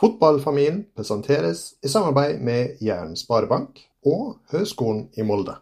Fotballfamilien presenteres i samarbeid med Jæren Sparebank og Høgskolen i Molde.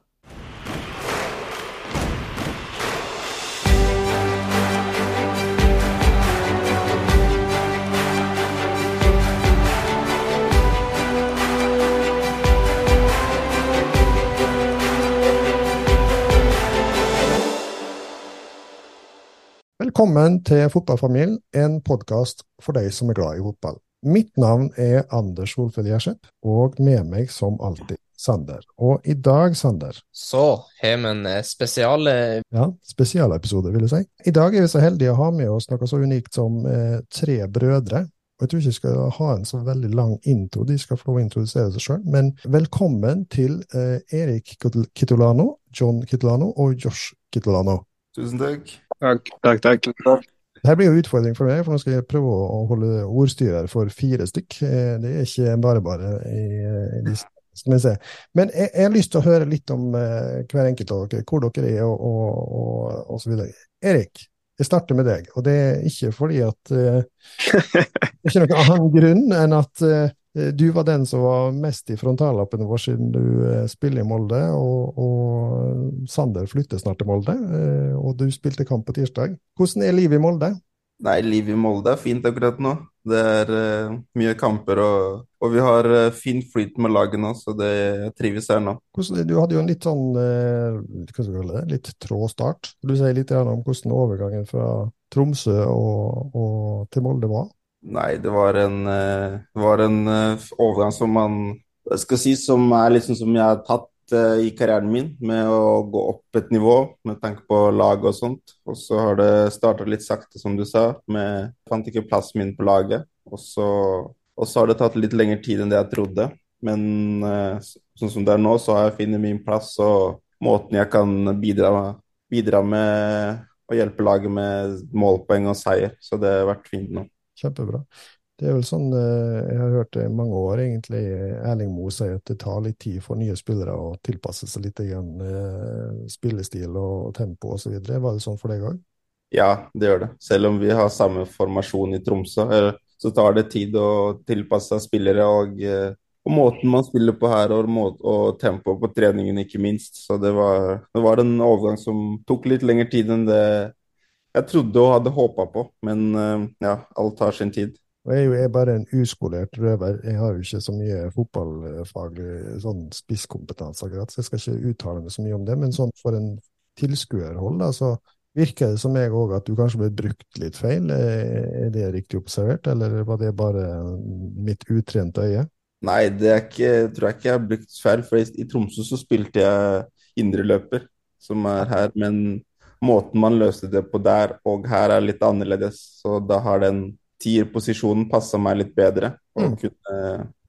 Velkommen til Fotballfamilien, en podkast for deg som er glad i fotball. Mitt navn er Anders Holfeld Gjerseth, og med meg som alltid Sander. Og i dag, Sander Så har vi en eh, spesial Ja, spesialepisode, vil jeg si. I dag er vi så heldige å ha med oss noe så unikt som eh, tre brødre. Og jeg tror ikke vi skal ha en så veldig lang intro, de skal få lov introdusere seg sjøl. Men velkommen til eh, Erik Kitolano, John Kitolano og Josh Kitolano. Tusen takk. Takk, takk, takk. Dette blir jo utfordring for meg, for nå skal jeg prøve å holde ordstyrer for fire stykk. Eh, det er ikke bare bare i, skal vi se. Men jeg, jeg, har lyst til å høre litt om uh, hver enkelt av dere, hvor dere er og, og, og, og så videre. Erik, jeg starter med deg, og det er ikke fordi at uh, Det er ikke noen annen grunn enn at uh, Eh, du var den som var mest i frontallappen vår siden du eh, spiller i Molde, og, og, Sander flytter snart til Molde, eh, og du spilte kamp på tirsdag. Hvordan er livet i Molde? Nei, livet i Molde er fint akkurat nå. Det er uh, mye kamper, og, og vi har uh, fin flyt med laget nå, så det trives her nå. Hvordan, du hadde jo en litt sånn uh, hva skal vi kalle det, litt trå start. Du sier litt om hvordan overgangen fra Tromsø og, og til Molde var? Nei, det var en, eh, var en eh, overgang som man skal si, som er sånn som jeg har tatt eh, i karrieren min, med å gå opp et nivå med tanke på lag og sånt. Og så har det starta litt sakte, som du sa. Med, fant ikke plassen min på laget. Og så, og så har det tatt litt lengre tid enn det jeg trodde. Men sånn som det er nå, så har jeg funnet min plass og måten jeg kan bidra, bidra med å hjelpe laget med målpoeng og seier. Så det har vært fint nå. Kjempebra. Det er vel sånn eh, jeg har hørt i mange år, egentlig. Erling Moe sier at det tar litt tid for nye spillere å tilpasse seg litt igjen eh, spillestil og tempo osv. Var det sånn for deg òg? Ja, det gjør det. Selv om vi har samme formasjon i Tromsø, så tar det tid å tilpasse spillere og, eh, og måten man spiller på her, og, og tempo på treningen, ikke minst. Så det var, det var en overgang som tok litt lengre tid enn det jeg trodde og hadde håpa på, men eh, ja, alt tar sin tid. Jeg er jo jeg bare en uskolert røver. Jeg har jo ikke så mye fotballfaglig sånn spisskompetanse, akkurat, så jeg skal ikke uttale meg så mye om det. Men sånn for en tilskuerhold, da, så virker det som jeg òg at du kanskje ble brukt litt feil. Er det riktig observert, eller var det bare mitt utrente øye? Nei, det er ikke, tror jeg ikke jeg har brukt feil. For i Tromsø så spilte jeg indreløper, som er her. men måten man løste det på der og her er litt annerledes. Så da har den tierposisjonen passa meg litt bedre. Og mm. kunne,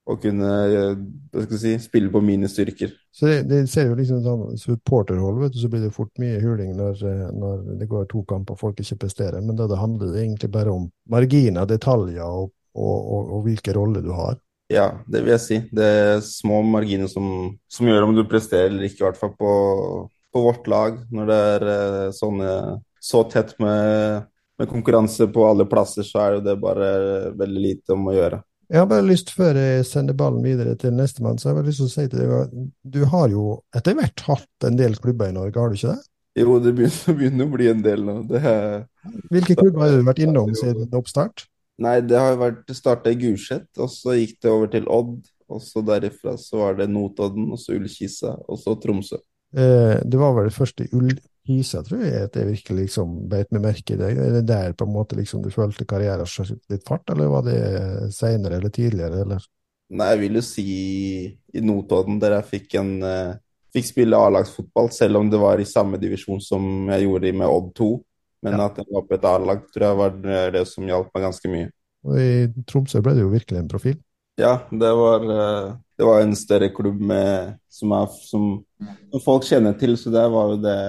og kunne si, spille på mine styrker. Så det, det ser jo liksom sånn supporterhold, vet du, så blir det fort mye huling når, når det går to kamper og folk ikke presterer. Men da det handler det egentlig bare om marginer, detaljer og, og, og, og hvilken rolle du har. Ja, det vil jeg si. Det er små marginer som, som gjør om du presterer eller ikke, i hvert fall på, på vårt lag når det er eh, sånne, så tett med, med, konkurranse på alle plasser, så er det bare veldig lite om å gjøre. Jeg har bare lyst, før jeg sender ballen videre til nestemann, så jeg har bare lyst til å si til deg at du har jo etter hvert hatt en del klubber i Norge, har du ikke det? Jo, det begynner, begynner å bli en del nå. Er, Hvilke klubber har du vært innom siden oppstart? Nei, det har vært starta i Gulset, og så gikk det over til Odd. Og så derifra så var det Notodden, og så Ullkisa, og så Tromsø. Eh, det var vel det første Ullkisa, tror jeg, at jeg virkelig liksom beit meg merke i det. Er det der på en måte liksom du følte karrieren skjøt litt fart, eller var det seinere eller tidligere, eller? Nei, jeg vil jo si i Notodden, der jeg fikk en uh, fikk spille A-lagsfotball, selv om det var i samme divisjon som jeg gjorde med Odd 2. Men ja. at jeg var på et A-lag, tror jeg var det som hjalp meg ganske mye. Og I Tromsø ble det jo virkelig en profil? Ja, det var, eh, det var en større klubb med, som, er, som, som, folk kjenner til, så der var jo det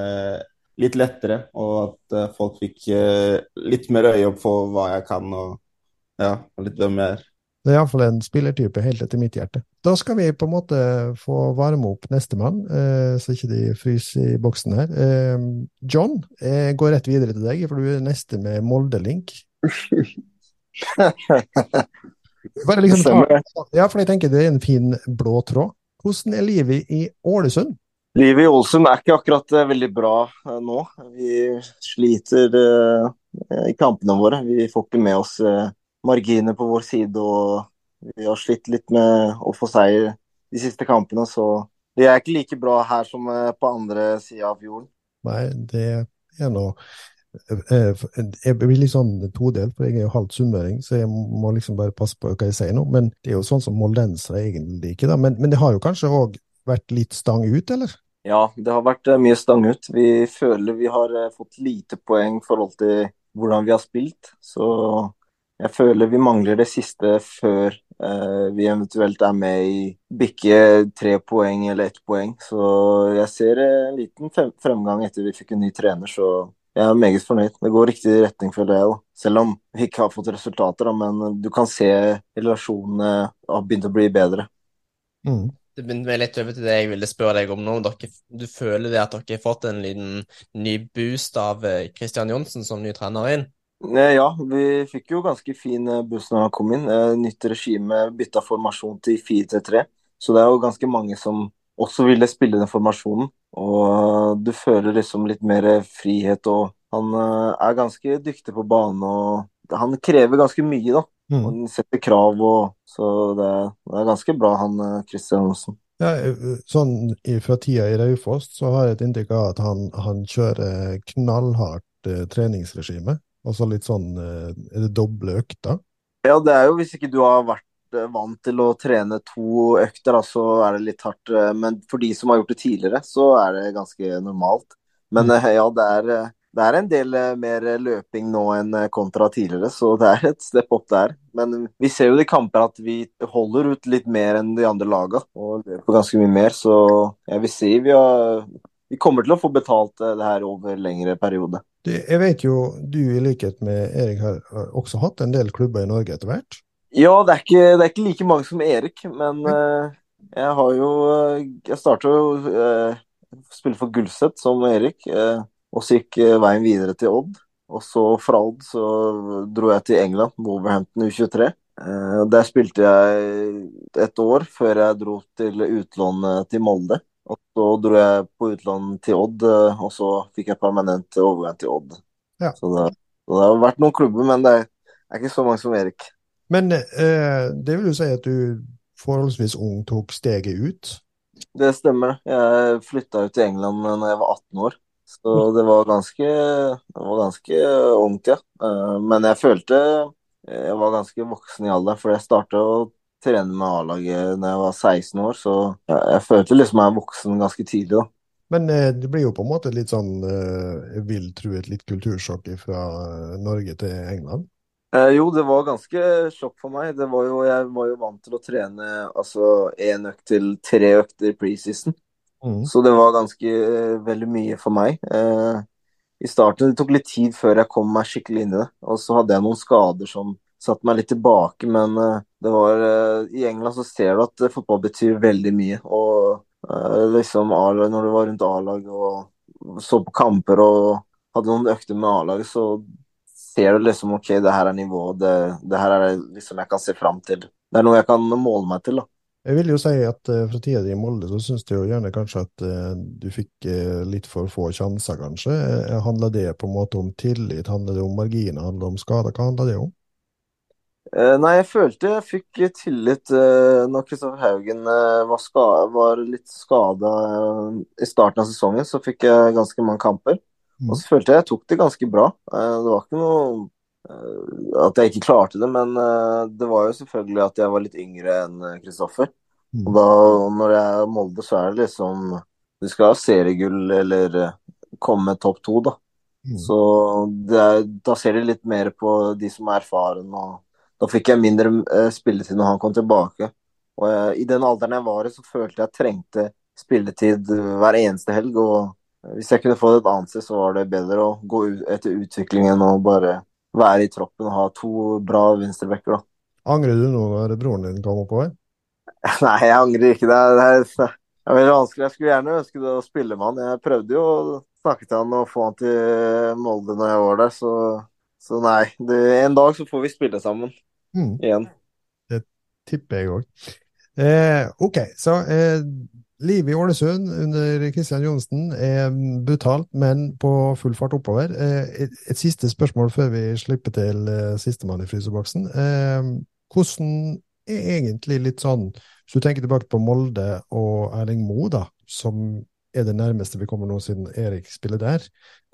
litt lettere. Og at eh, folk fikk eh, litt mer øye opp for hva jeg kan, og ja, litt hvem jeg er. Det er iallfall en spillertype helt etter mitt hjerte. Da skal vi på en måte få varme opp nestemann, eh, så ikke de fryser i boksen her. Eh, John, jeg går rett videre til deg, for du er neste med Molde-link. Bare liksom, Stemmer. ja, for jeg tenker det er en fin blå tråd. Hvordan er livet i Ålesund? Livet i Ålesund er ikke akkurat eh, veldig bra eh, nå. Vi sliter uh, i kampene våre. Vi får ikke med oss uh, marginer på vår side. og Vi har slitt litt med å få seier de siste kampene. Så det er ikke like bra her som uh, på andre sida av fjorden. Nei, det er nå eh, Jeg blir litt sånn todelt, for jeg er jo halvt sunnmøring, så jeg må liksom bare passe på hva jeg sier nå. Men det er jo sånn som moldensere egentlig ikke, da. Men, men det har jo kanskje òg vært litt stang ut, eller? Ja, det har vært eh, mye stang ut. Vi føler vi har eh, fått lite poeng i forhold til hvordan vi har spilt. Så jeg føler vi mangler det siste før eh, vi eventuelt er med i bikke tre poeng eller ett poeng. Så jeg ser eh, en liten fremgang etter vi fikk en ny trener, så jeg er meget fornøyd. Det går riktig retning, føler jeg. da. Selv om vi ikke har fått resultater, da, men du kan se relasjonene har begynt å bli bedre. Mm. Det begynte meg litt over til det jeg ville spørre deg om nå. Dere, du føler det at dere har fått en liten ny boost av Kristian Christian Johnsen som ny trener inn? Eh, Ja, vi fikk jo ganske fin eh, boost når han kom inn. Eh, Nytt regime, bytta formasjon til 4-3. Så det er jo ganske mange som også ville spille den formasjonen. Og du føler liksom litt mer frihet, og han eh, er ganske dyktig på banen. Og han krever ganske mye, da. Mm. han setter krav, og så det, det er ganske bra, han eh, Christian Johnsen. Ja, eh, sånn fra tida i Raufoss så har jeg et inntrykk av at han, han kjører knallhardt eh, treningsregime. Og så litt sånn eh, Er det doble økter? Ja, det er jo hvis ikke du har vært eh, vant til å trene to økter, så er det litt hardt. eh, Men for de som har gjort det tidligere, så er det ganske normalt. Men eh, ja, det er, det er en del mer løping nå enn kontra tidligere, så det er et step opp der. Men vi ser jo i kamper at vi holder ut litt mer enn de andre laga, og løper ganske mye mer. Så jeg vil si vi, har, vi kommer til å få betalt det her over lengre periode. Jeg vet jo du i likhet med Erik har har også hatt en del klubber i Norge etter hvert. Ja, det er ikke, det er ikke like mange som Erik, men uh, jeg har jo eh, Jeg starta jo uh, spille for Gullset som Erik, uh, og så gikk veien videre til Odd. Og så fra Odd så dro jeg til England, Wolverhampton U23. Eh, der spilte jeg et år før jeg dro til utlån eh, til Molde. Og så dro jeg på utlån til Odd, og så fikk jeg permanent overgang til Odd. Ja. Så, det, det har vært noen klubber, men det er, er ikke så mange som Erik. Men eh, det vil jo si at du forholdsvis ung tok steget ut. Det stemmer. Jeg flytta ut til England da jeg var 18 år. Så det var ganske, det var ganske ungt, ja. Eh, Men jeg følte jeg var ganske voksen i alder, for jeg starta å trene med A-laget da jeg var 16 år. Så jeg følte liksom jeg er voksen ganske tidlig, da. Men eh, det blir jo på en måte litt sånn, eh, jeg vil tro et litt kultursjokk fra eh, Norge til England. Eh, jo, det var ganske sjokk for meg. Det var jo, jeg var jo vant til å trene altså én økt til tre økter preseason. Mm. Så det var ganske eh, veldig mye for meg. Eh, I starten det tok litt tid før jeg kom meg skikkelig inn i det. Og så hadde jeg noen skader som satte meg litt tilbake, men eh, det var I England så ser du at fotball betyr veldig mye. Og liksom A-lag, når du var rundt A-laget og så på kamper og hadde noen økter med A-laget, så ser du liksom OK, det her er nivået. Det, det her er liksom jeg kan se fram til. Det er noe jeg kan måle meg til, da. Jeg vil jo si at uh, fra tida di i Molde, så syns jeg jo gjerne kanskje at uh, du fikk uh, litt for få sjanser, kanskje. Handler det på en måte om tillit? Handler det om marginer? Handler det om skader? Hva handler det om? Nei, jeg følte jeg fikk tillit når Kristoffer Haugen var, var litt skada i starten av sesongen. Så fikk jeg ganske mange kamper. Mm. Og så følte jeg jeg tok det ganske bra. Eh, det var ikke noe eh, at jeg ikke klarte det, men eh, det var jo selvfølgelig at jeg var litt yngre enn Kristoffer. Mm. Og da, når jeg er Molde, så er det liksom Du skal ha seriegull eller komme topp to, da. Mm. Så det er, da ser de litt mer på de som er erfaren. og Da fikk jeg mindre eh, spilletid når han kom tilbake. Og jeg, I den alderen jeg var i, så følte jeg trengte spilletid hver eneste helg. og Hvis jeg kunne få det et annet sted, så var det bedre å gå ut etter utviklingen og bare være i troppen og ha to bra venstrebacker. da. Angrer du nå når broren din kom oppover? Nei, jeg angrer ikke. Det er, det er, det veldig vanskelig. Jeg skulle gjerne ønske det å spille med han. Jeg prøvde jo å snakke til han og få han til Molde når jeg var der, så, så nei. Det, en dag så får vi spille sammen Mm. igjen. Det tipper jeg òg. Eh, OK, så eh, livet i Ålesund under Kristian Johnsen er brutalt, men på full fart oppover. Eh, et, siste spørsmål før vi slipper til eh, sistemann i fryseboksen. Eh, hvordan er egentlig litt sånn, hvis du tenker tilbake på Molde og Erling Moe, da, som er det nærmeste vi kommer nå siden Erik spiller der.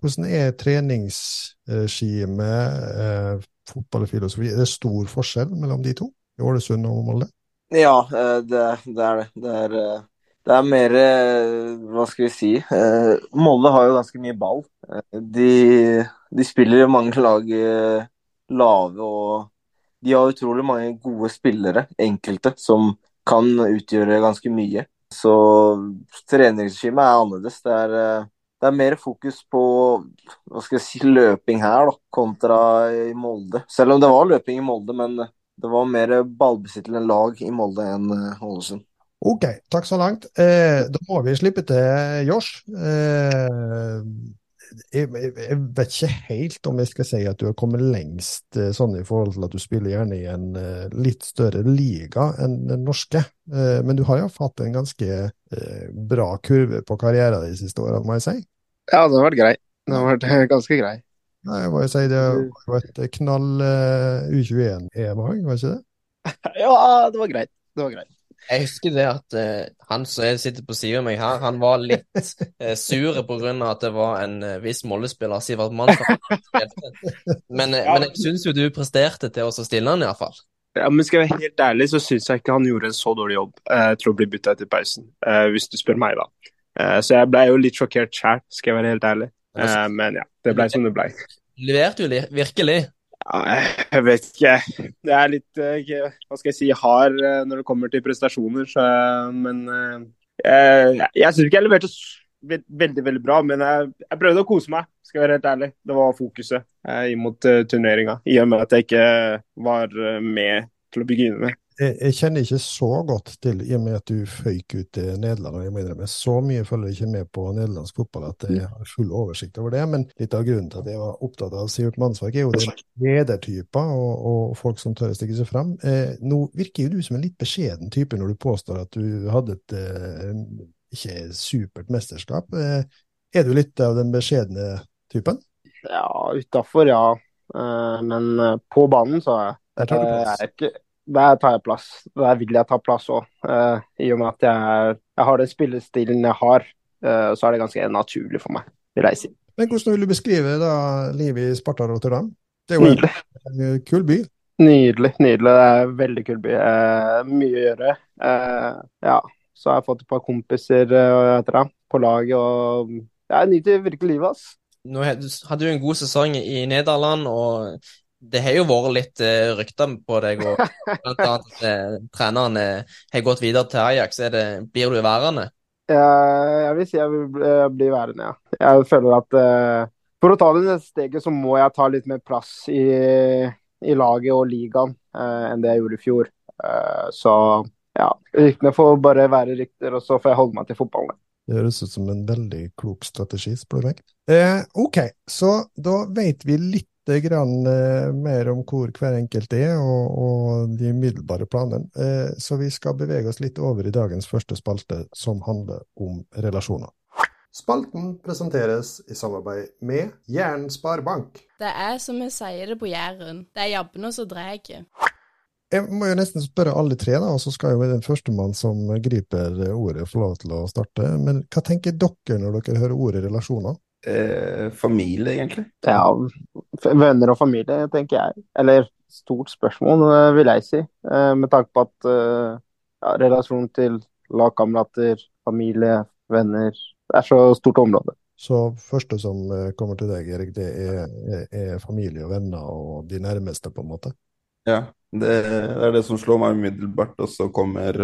Hvordan er treningsregimet, fotballfilosofi? Er det stor forskjell mellom de to, i Ålesund og Molde? Ja, det, det er det. Det er, det er mer eh, Hva skal vi si? Molde har jo ganske mye ball. De, de spiller mange lag lave, og de har utrolig mange gode spillere, enkelte, som kan utgjøre ganske mye. Så treningsregimet er annerledes. Det er, eh, det er, mer fokus på hva skal jeg si, løping her da, kontra i Molde. Selv om det var løping i Molde, men det var mer ballbesittende lag i Molde enn eh, Ålesund. OK, takk så langt. Eh, da må vi slippe til Josh. Eh, jeg, jeg, vet ikke helt om jeg skal si at du har kommet lengst eh, sånn i forhold til at du spiller gjerne i en uh, litt større liga enn den norske. eh, men du har jo hatt en ganske uh, bra kurve på karrieren de siste årene, må jeg si? Ja, den har vært grei. Den har vært ganske grei. Nei, jeg må jo si det var et knall U21-EM òg, var ikke det? ja, det var greit. Det var greit. Jeg husker det at uh, han som sitter på siden av meg her, han var litt uh, sur pga. at det var en uh, viss Molde-spiller, Sivert Mannsson. Men, uh, ja. men jeg syns jo du presterte til å stille han, iallfall. Ja, men skal jeg være helt ærlig, så syns jeg ikke han gjorde en så dårlig jobb uh, til å bli bytta etter pausen, hvis du spør meg, da. så jeg ble jo litt sjokkert sjæl, skal jeg være helt ærlig. men ja, det ble som det ble. Leverte jo virkelig. Jeg vet ikke. Det er litt eh, hva skal jeg si, hard eh, når det kommer til prestasjoner. Så, men eh, jeg, jeg syns ikke jeg leverte veldig veldig bra, men jeg, jeg, prøvde å kose meg, skal jeg være helt ærlig. Det var fokuset imot mot turneringa, i og med at jeg ikke var med til å begynne med jeg, jeg, kjenner ikke så godt til, i og med at du føyk ut til Nederland. og jeg må innrømme, Så mye følger jeg ikke med på nederlandsk fotball at jeg har full oversikt over det. Men litt av grunnen til at jeg var opptatt av Sivert Mannsverk, er jo det ledertyper og, og, folk som tør å stikke seg fram. Eh, nå virker jo du som en litt beskjeden type når du påstår at du hadde et eh, ikke supert mesterskap. Eh, er du litt av den beskjedne typen? Ja, utafor, ja. Eh, men eh, på banen så er jeg, jeg er ikke der tar jeg plass. Der vil jeg ta plass òg. Uh, eh, I og med at jeg, jeg har den spillestilen jeg har, uh, så er det ganske naturlig for meg, vil jeg si. Men hvordan vil du beskrive da livet i Sparta Rotterdam? Det er jo nydelig. en kul by? Nydelig. nydelig. Det er en veldig kul by. Uh, mye å gjøre. ja, så har jeg fått et par kompiser det, på laget, og jeg nyter virkelig livet. ass. Nå hadde du en god sesong i Nederland, og det har jo vært litt uh, rykter på deg, og blant annet at uh, treneren uh, har gått videre til Ajax. Det, blir du værende? jeg vil si jeg vil bli, bli værende, ja. Jeg føler at for å ta det neste steget, så må jeg ta litt mer plass i, i laget og ligaen enn det jeg gjorde i fjor. så ja, ryktene får bare være rykter, og så får jeg holde meg til fotballen. Det høres ut som en veldig klok strategi, spør du meg. Eh, OK, så da vet vi litt grann eh, mer om hvor hver enkelt er, og, og de umiddelbare planene. Eh, så vi skal bevege oss litt over i dagens første spalte, som handler om relasjoner. Spalten presenteres i samarbeid med Jæren Sparebank. Det er som vi sier det på Jæren, det er jabbene som drar. Jeg må jo nesten spørre alle tre, da, og så skal jo den førstemann som griper ordet, få lov til å starte. Men hva tenker dere når dere hører ordet relasjoner? Eh, familie, egentlig? Ja, venner og familie, tenker jeg. Eller stort spørsmål, eh, vil jeg si. Eh, med tanke på at eh, ja, relasjonen til lagkamerater, familie, venner Det er så stort område. Så første som kommer til deg, Erik, det er, er, familie og venner og de nærmeste, på en måte? Ja, det er det som slår meg umiddelbart. Og så kommer,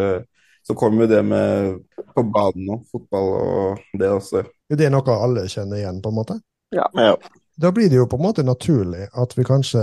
så kommer det med på banen og fotball og det også. Det er noe alle kjenner igjen, på en måte? Ja. ja. Da blir det jo på en måte naturlig at vi kanskje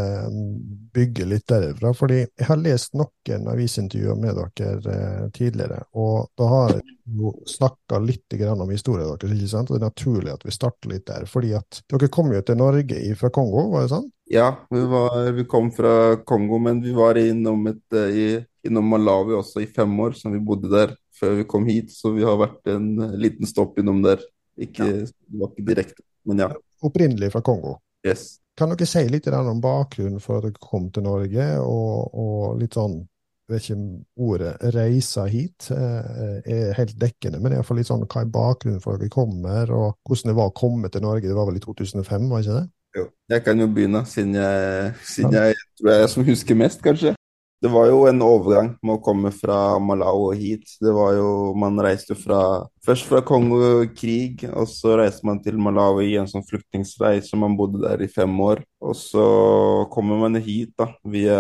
bygger litt derifra. fordi jeg har lest noen avisintervjuer med dere eh, tidligere, og da har jeg jo snakka litt om historien deres. ikke sant? Og det er naturlig at vi starter litt der. fordi at dere kom jo til Norge fra Kongo, var det sånn? Ja, vi, var, vi kom fra Kongo, men vi var innom et, eh, i, innom Malawi også i fem år, som vi bodde der før vi kom hit. Så vi har vært en eh, liten stopp innom der. Ikke, Det var ikke direkte, men ja. Opprinnelig fra Kongo. Yes. Kan dere si litt om bakgrunnen for at dere kom til Norge, og, og litt sånn vet ikke om ordet 'reisa hit' eh, er helt dekkende, men iallfall litt sånn hva er bakgrunnen for at dere kommer, og hvordan det var å komme til Norge? Det var vel i 2005, var ikke det? Jo. Jeg kan jo begynne, siden jeg, siden jeg tror jeg er som husker mest, kanskje. Det var jo en overgang med å komme fra Malawi og hit. Det var jo, Man reiste jo fra Først fra Kongo krig, og så reiste man til Malawi i en sånn flyktningreise. Man bodde der i fem år. Og så kommer man hit, da, via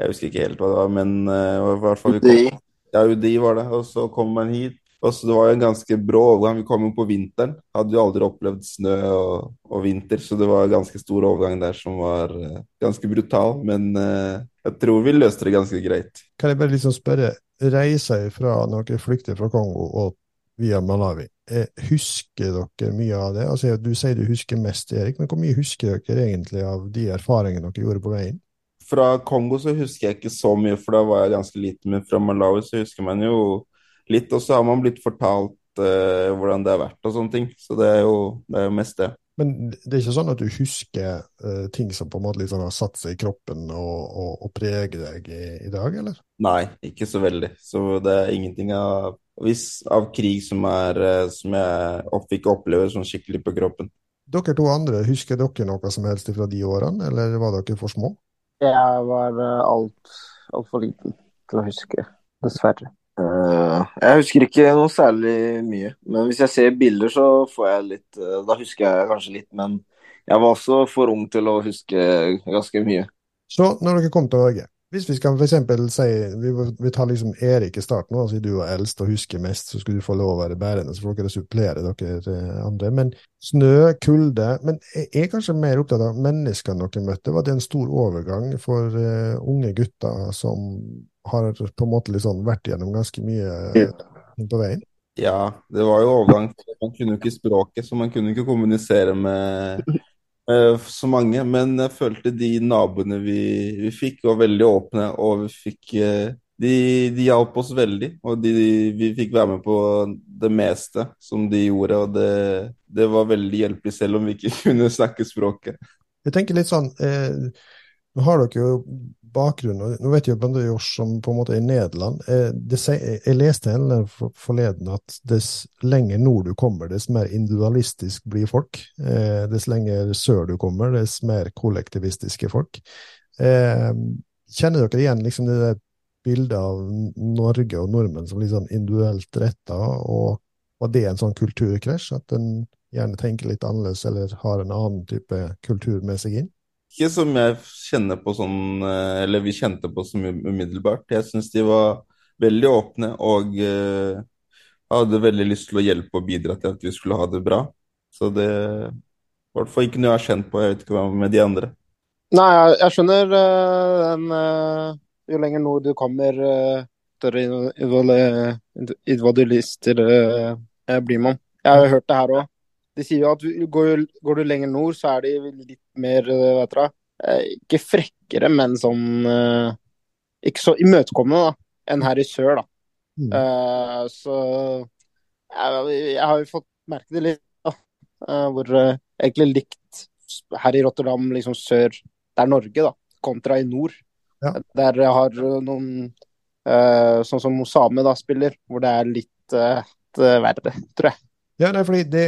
Jeg husker ikke helt hva det var, men uh, i hvert fall UDI. Ja, UDI var det. Og så kommer man hit. Og så Det var jo en ganske brå overgang. Vi kom jo på vinteren. Hadde jo aldri opplevd snø og, og vinter, så det var en ganske stor overgang der som var uh, ganske brutal. Men eh, jeg tror vi løste det ganske greit. Kan jeg bare liksom spørre, reiser fra når dere flykter fra Kongo og via Malawi, eh, husker dere mye av det? Altså, du sier du husker mest, Erik, men hvor mye husker dere egentlig av de erfaringene dere gjorde på veien? Fra Kongo så husker jeg ikke så mye, for da var jeg ganske liten. Men fra Malawi så husker man jo litt, og så har man blitt fortalt eh, hvordan det har vært og sånne ting. Så det er jo, det er jo mest det. Men det er ikke sånn at du husker uh, ting som på en måte liksom har satt seg i kroppen og, og, og preger deg i, i dag, eller? Nei, ikke så veldig. Så det er ingenting av, hvis, av krig som, er, eh, som jeg opp, fikk oppleve sånn skikkelig på kroppen. Dere to andre, husker dere noe som helst fra de årene, eller var dere for små? Jeg var uh, alt for liten til å huske, dessverre. Eh, jeg husker ikke noe særlig mye, men hvis jeg ser bilder, så får jeg litt eh, Da husker jeg kanskje litt, men jeg var også for ung til å huske ganske mye. Så når dere kom til Norge, hvis vi skal eksempel si Vi, vi tar liksom Erik i starten, og siden du er eldst og husker mest, så skulle du få lov å være bærende, så får dere supplere dere andre. Men snø, kulde Men jeg er kanskje mer opptatt av menneskene dere møtte. Var det en stor overgang for uh, unge gutter som har på en måte liksom vært gjennom ganske mye uh, på veien? Ja, det var jo overgang. Man kunne jo ikke språket, så man kunne ikke kommunisere med så mange, men jeg følte de naboene vi, vi fikk, var veldig åpne, og vi fikk de, de hjalp oss veldig, og de, vi fikk være med på det meste som de gjorde. Og det, det var veldig hjelpelig, selv om vi ikke kunne snakke språket. Jeg tenker litt sånn eh, har dere jo bakgrunn, nå vet jeg blant Josh som på en måte er i Nederland. Jeg leste henne forleden at dess lenger nord du kommer, dess mer individualistisk blir folk. Eh, dess lenger sør du kommer, dess mer kollektivistiske folk. Eh, kjenner dere igjen liksom det der bildet av Norge og nordmenn som litt sånn individuelt retta, og var det en sånn kulturkrasj? At en gjerne tenker litt annerledes, eller har en annen type kultur med seg inn? Ikke som jeg kjenner på sånn, eller vi kjente på som umiddelbart. Jeg syns de var veldig åpne og uh, hadde veldig lyst til å hjelpe og bidra til at vi skulle ha det bra. Så det i hvert fall ikke noe jeg har kjent på. Jeg vet ikke hva med de andre. Nei, jeg, jeg skjønner uh, den uh, Jo lenger nord du kommer, større individualister blir man. Jeg har hørt det her òg. De sier jo at går, går, du lenger nord, så er de litt mer vet dere, Ikke frekkere, men sånn Ikke så imøtekommende da, enn her i sør, da. Mm. Uh, så jeg, jeg, har jo fått merke det litt, da. Uh, hvor uh, egentlig likt her i Rotterdam, liksom sør Det er Norge, da, kontra i nord. Ja. Der jeg har noen Sånn som Osame da spiller, hvor det er litt verre, tror jeg. Ja, nei, fordi det,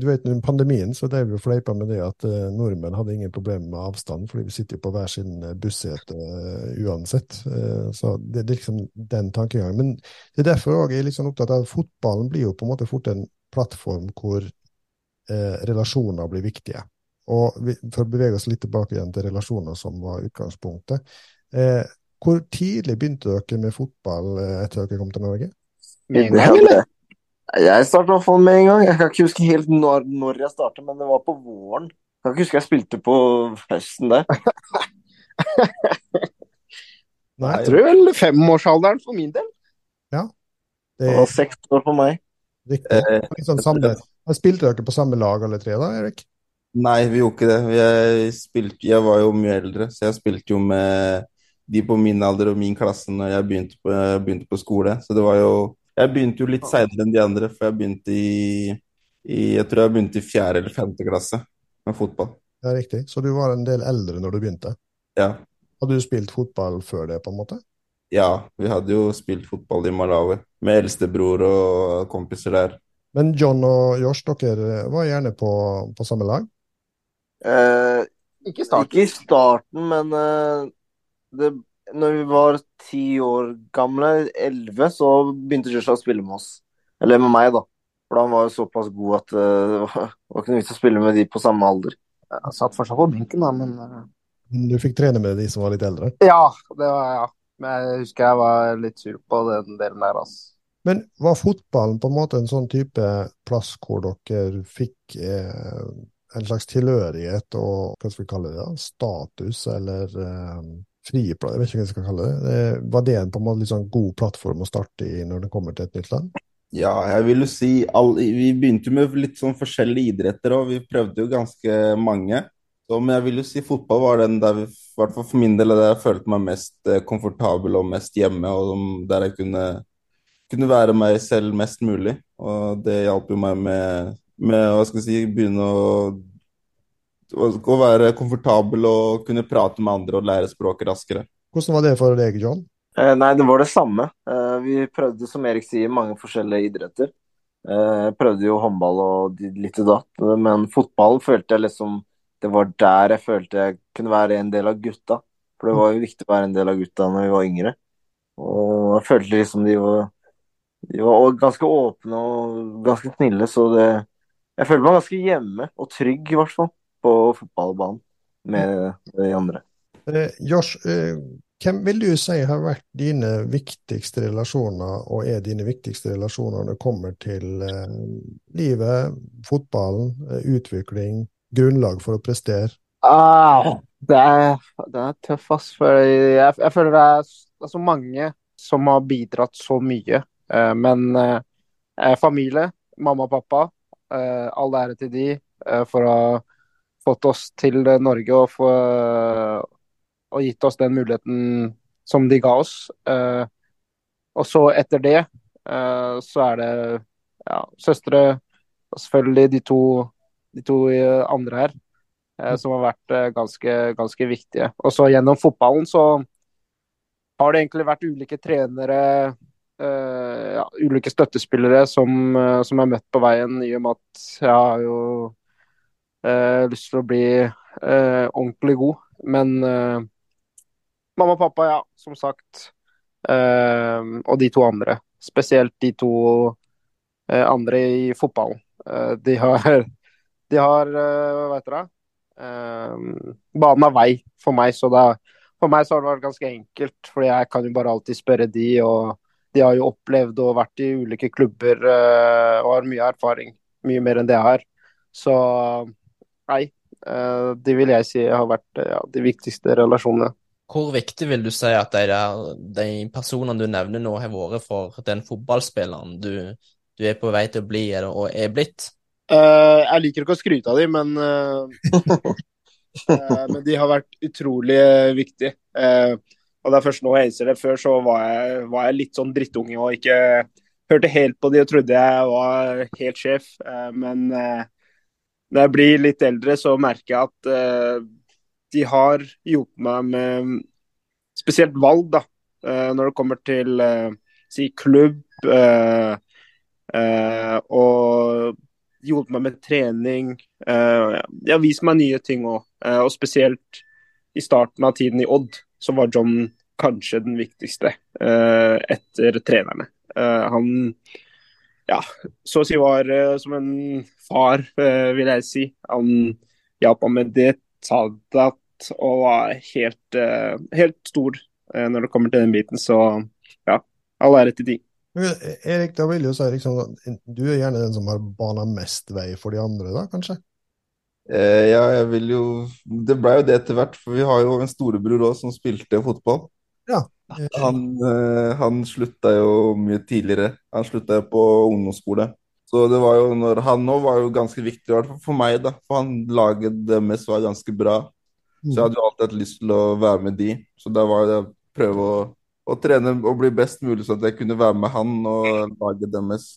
du vet, Under pandemien så drev vi fleipa med det at uh, nordmenn hadde ingen problemer med avstand, fordi vi sitter jo på hver sin bussete uh, uansett. Uh, så det, det, er liksom den tankegangen. Men det er derfor jeg er litt sånn opptatt av at fotballen blir jo på en måte fort en plattform hvor relasjoner blir viktige. Og vi, For å bevege oss litt tilbake igjen til relasjoner, som var utgangspunktet. hvor tidlig begynte dere med fotball etter dere kom til Norge? Med en gang? Jeg starta i hvert fall med en gang. Jeg kan ikke huske helt når, når jeg starta, men det var på våren. Jeg kan ikke huske jeg spilte på høsten der. Nei, jeg tror vel femårsalderen for min del. Ja. Det, det var seks år for meg. Riktig. Sånn samme, spilte dere på samme lag alle tre da, Erik? Nei, vi gjorde ikke det. Jeg, spilte, jeg var jo mye eldre, så jeg spilte jo med de på min alder og min klasse når jeg begynte på, begynte på skole. Så det var jo Jeg begynte jo litt seinere enn de andre, for jeg begynte i, i Jeg tror jeg begynte i fjerde eller femte klasse med fotball. Ja, riktig. Så du var en del eldre når du begynte. Ja. Hadde du spilt fotball før det, på en måte? Ja, vi hadde jo spilt fotball i Malawi med eldstebror og kompiser der. Men John og Josh, dere var gjerne på, på samme lag? Eh, Ikke i starten. ikke i starten, men eh, det, når vi var ti år gamle, elleve, så begynte Joshua å spille med oss. Eller med meg, da. For han var jo såpass god at eh, det var var ikke noe vits å spille med de på samme alder. Jeg satt fortsatt på benken, da, men eh, Du fikk trene med de som var litt eldre? Ja, det var ja. Men jeg husker jeg var litt sur på den delen der, altså. Men var fotballen på en måte en sånn type plass hvor dere fikk eh, en slags tilhørighet og hva skal vi kalle det, da? status eller eh, friplass, jeg vet ikke hva jeg skal kalle det. Eh, var det en på en måte sånn god plattform å starte i når det kommer til et nytt land? Ja, jeg vil jo si all, Vi begynte jo med litt sånn forskjellige idretter, og vi prøvde jo ganske mange. Så, men jeg vil jo si fotball var den der, vi- hvert fall for min del, der jeg følte meg mest eh, komfortabel og mest hjemme, og der jeg kunne, kunne være meg selv mest mulig. Og det hjalp jo meg med, med hva skal jeg si, begynne å, å, være komfortabel og kunne prate med andre og lære språket raskere. Hvordan var det for deg, John? Eh, nei, det var det samme. Eh, vi prøvde, som Erik sier, mange forskjellige idretter. Eh, prøvde jo håndball og litt og datt, men fotball følte jeg liksom Det var der jeg følte jeg kunne være en del av gutta. For det var jo viktig å være en del av gutta når vi var yngre. Og jeg følte liksom de var De var ganske åpne og ganske snille, så det Jeg følte meg ganske hjemme, og trygg i hvert fall, på fotballbanen med de andre. Eh, Josh, eh, hvem vil du si har vært dine viktigste relasjoner, og er dine viktigste relasjoner når det kommer til eh, livet, fotballen, eh, utvikling, grunnlag for å prestere? Ah, det er, det er tøff, ass. For jeg, jeg føler det er, det er så mange som har bidratt så mye. Eh, men eh, familie, mamma og pappa, eh, all ære til de for å ha fått oss til eh, Norge og, få, og gitt oss den muligheten som de ga oss. Eh, og så etter det, eh, så er det ja, søstre og selvfølgelig de to, de to eh, andre her eh, som har vært eh, ganske, ganske viktige. Og så gjennom fotballen så har det egentlig vært ulike trenere, uh, ja, ulike støttespillere som, uh, som er møtt på veien, i og med at jeg har jo eh, lyst til å bli eh, ordentlig god. Men eh, mamma og pappa, ja, som sagt. Og de to andre. Spesielt de to andre i fotballen. De har, de har hva heter det? Banen vei for meg, så da, for meg så har det vært ganske enkelt. For jeg kan jo bare alltid spørre de, og de har jo opplevd og vært i ulike klubber og har mye erfaring. Mye mer enn det jeg har. Så nei, eh, det vil jeg si har vært eh, ja, de viktigste relasjonene. Hvor viktig vil du si at de, der, de personene du nevner nå, har vært for den fotballspilleren du, du er på vei til å bli eller, og er blitt? Uh, jeg liker ikke å skryte av dem, men, uh, uh, men de har vært utrolig viktige. Og det er først nå jeg innser det. Før så var jeg, var jeg litt sånn drittunge og ikke hørte helt på de og trodde jeg var helt sjef. Men når jeg blir litt eldre, så merker jeg at eh, de har hjulpet meg med spesielt valg, da. Eh, når det kommer til eh, si klubb eh, eh, og hjulpet meg med trening. Uh, de har vist meg nye ting òg, og spesielt i starten av tiden i Odd, så var John kanskje den viktigste eh, etter trenerne. Eh, han ja, så å si var eh, som en far, eh, vil jeg si. Han hjalp meg med det sa det og var helt, eh, helt stor når det kommer til den biten. Så ja, all ære til de. Erik, da vil jo si liksom, du er gjerne den som har bana mest vei for de andre, da, kanskje? Eh, ja, jeg vil jo Det ble jo det etter hvert, for vi har jo en storebror òg som spilte fotball. Ja. Han, eh, han slutta jo mye tidligere. Han slutta jo på ungdomsskole. Så det var jo når Han nå var jo ganske viktig, i hvert fall for meg, da. For han laget deres var ganske bra. Så jeg hadde jo alltid hatt lyst til å være med de. Så da var det å prøve å, å trene og bli best mulig, så at jeg kunne være med han og lage deres.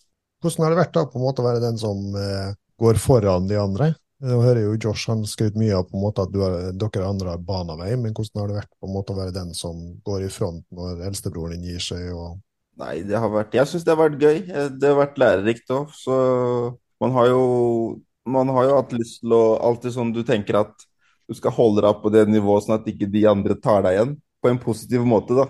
Hvordan har det vært da på en måte å være den som eh, går foran de andre? Nå hører jo Josh han skryt mye av på en måte at du har, dere andre har bana vei, men hvordan har det vært på en måte å være den som går i front når eldstebroren din gir seg? og Nei, det har vært Jeg syns det har vært gøy. Eh, Det har vært lærerikt òg. Så man har jo Man har jo hatt lyst til å Alltid sånn du tenker at du skal holde deg på det nivået, sånn at ikke de andre tar deg igjen. På en positiv måte, da.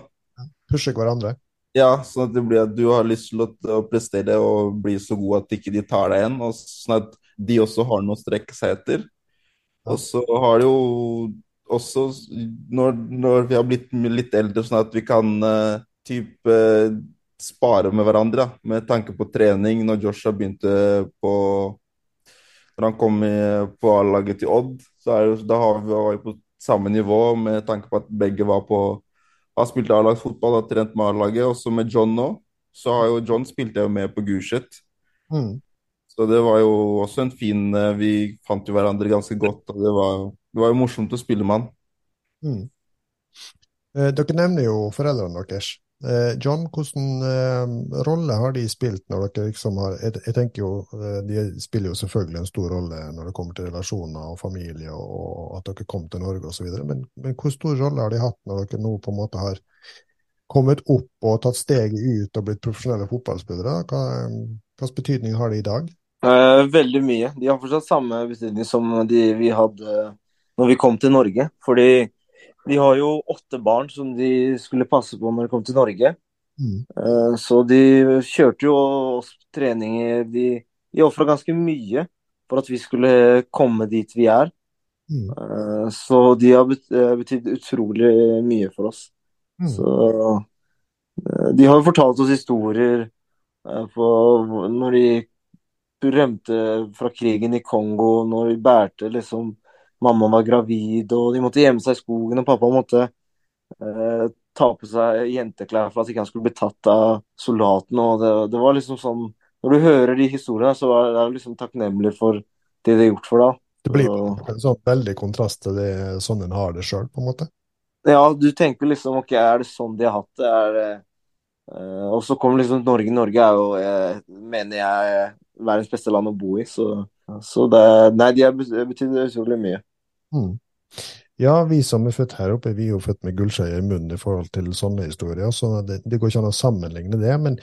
Pushe hverandre? Ja, sånn at det blir at du har lyst til å, å prestere og bli så god at ikke de tar deg igjen. Og sånn at de også har noe å strekke seg etter. Og så har det jo også når, når vi har blitt litt eldre, sånn at vi kan uh, type uh, spare med hverandre, da, med tanke på trening. Når Joshua begynte på Når han kom i, på A-laget til Odd, så er det, da har vi, var vi på samme nivå med tanke på at begge var på har spilt A-lagsfotball, har trent med A-laget. Også med John nå, så har jo John spilte jo med på Gulset. Mm. Så det var jo også en fin eh, Vi fant jo hverandre ganske godt, og det var, det var jo morsomt å spille med han. Mm. Eh, dere nevner jo foreldrene deres. Eh, John, hvilken eh, rolle har de spilt når dere liksom har jeg, jeg tenker jo eh, De spiller jo selvfølgelig en stor rolle når det kommer til relasjoner og familie og, og at dere kom til Norge osv., men, men hvor stor rolle har de hatt når dere nå på en måte har kommet opp og tatt steget ut og blitt profesjonelle fotballspillere? Hva, hvilken betydning har de i dag? Eh, veldig mye. De har fortsatt samme betydning som de vi hadde når vi kom til Norge. Fordi de har jo åtte barn som de skulle passe på når de kom til Norge. Mm. Eh, så de kjørte jo oss treninger De, de ofra ganske mye for at vi skulle komme dit vi er. Mm. Eh, Så de har eh, betydd utrolig mye for oss. Mm. Så eh, de har jo fortalt oss historier eh, på når de rømte fra krigen i Kongo, når de bærte liksom Mamma var gravid, og de måtte gjemme seg i skogen, og pappa måtte eh, ta på seg jenteklær for at ikke han skulle bli tatt av soldatene. og det, det var liksom sånn Når du hører de historiene, så er du liksom takknemlig for det de har gjort for deg. Det blir en sånn veldig kontrast til det, sånn en har det sjøl, på en måte. Ja, du tenker liksom ok, er det sånn de har hatt det? Er det og så kommer liksom Norge. Norge er jo, eh, mener jeg, verdens beste land å bo i. Så, så det Nei, de betydd utrolig mye. Mm. Ja, vi som er født her oppe, vi er jo født med gullskjeer i munnen i forhold til sånne historier, så det, det går ikke an å sammenligne det. Men,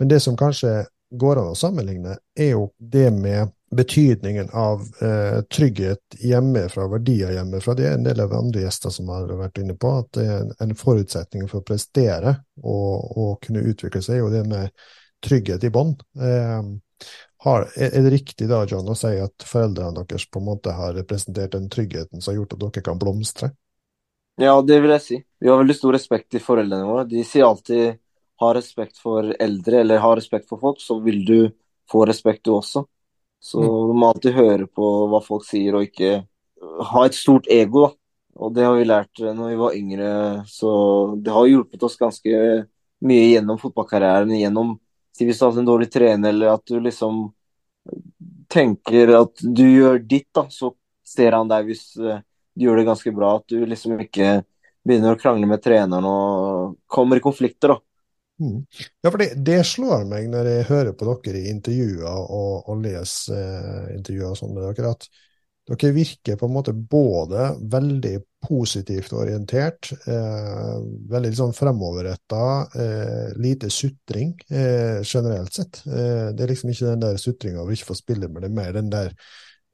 men det som kanskje går an å sammenligne, er jo det med betydningen av eh, trygghet hjemmefra, verdier hjemmefra. Det er en del av andre gjester som har vært inne på, at det er en, forutsetning for å prestere og, og kunne utvikle seg, og det med trygghet i bånd. Eh, er det riktig da, John, å si at foreldrene deres på en måte har representert den tryggheten som har gjort at dere kan blomstre? Ja, det vil jeg si. Vi har veldig stor respekt til foreldrene våre. De sier alltid ha respekt for eldre, eller ha respekt for folk, så vil du få respekt du også. Så du må alltid høre på hva folk sier, og ikke ha et stort ego, da. Og det har vi lært eh, når vi var yngre, så det har hjulpet oss ganske mye gjennom fotballkarrieren. Gjennom hvis du har en dårlig trener, eller at du liksom tenker at du gjør ditt, da, så ser han deg hvis du gjør det ganske bra. At du liksom ikke begynner å krangle med treneren og kommer i konflikter, da. Mm. Ja, for det, det slår meg når jeg hører på dere i intervjuer og, og leser eh, intervjuer og sånn dere, at dere virker på en måte både veldig positivt orientert, eh, veldig liksom fremoverretta, eh, lite sutring eh, generelt sett. Eh, det er liksom ikke den der sutringa over ikke få spille, men det er mer den der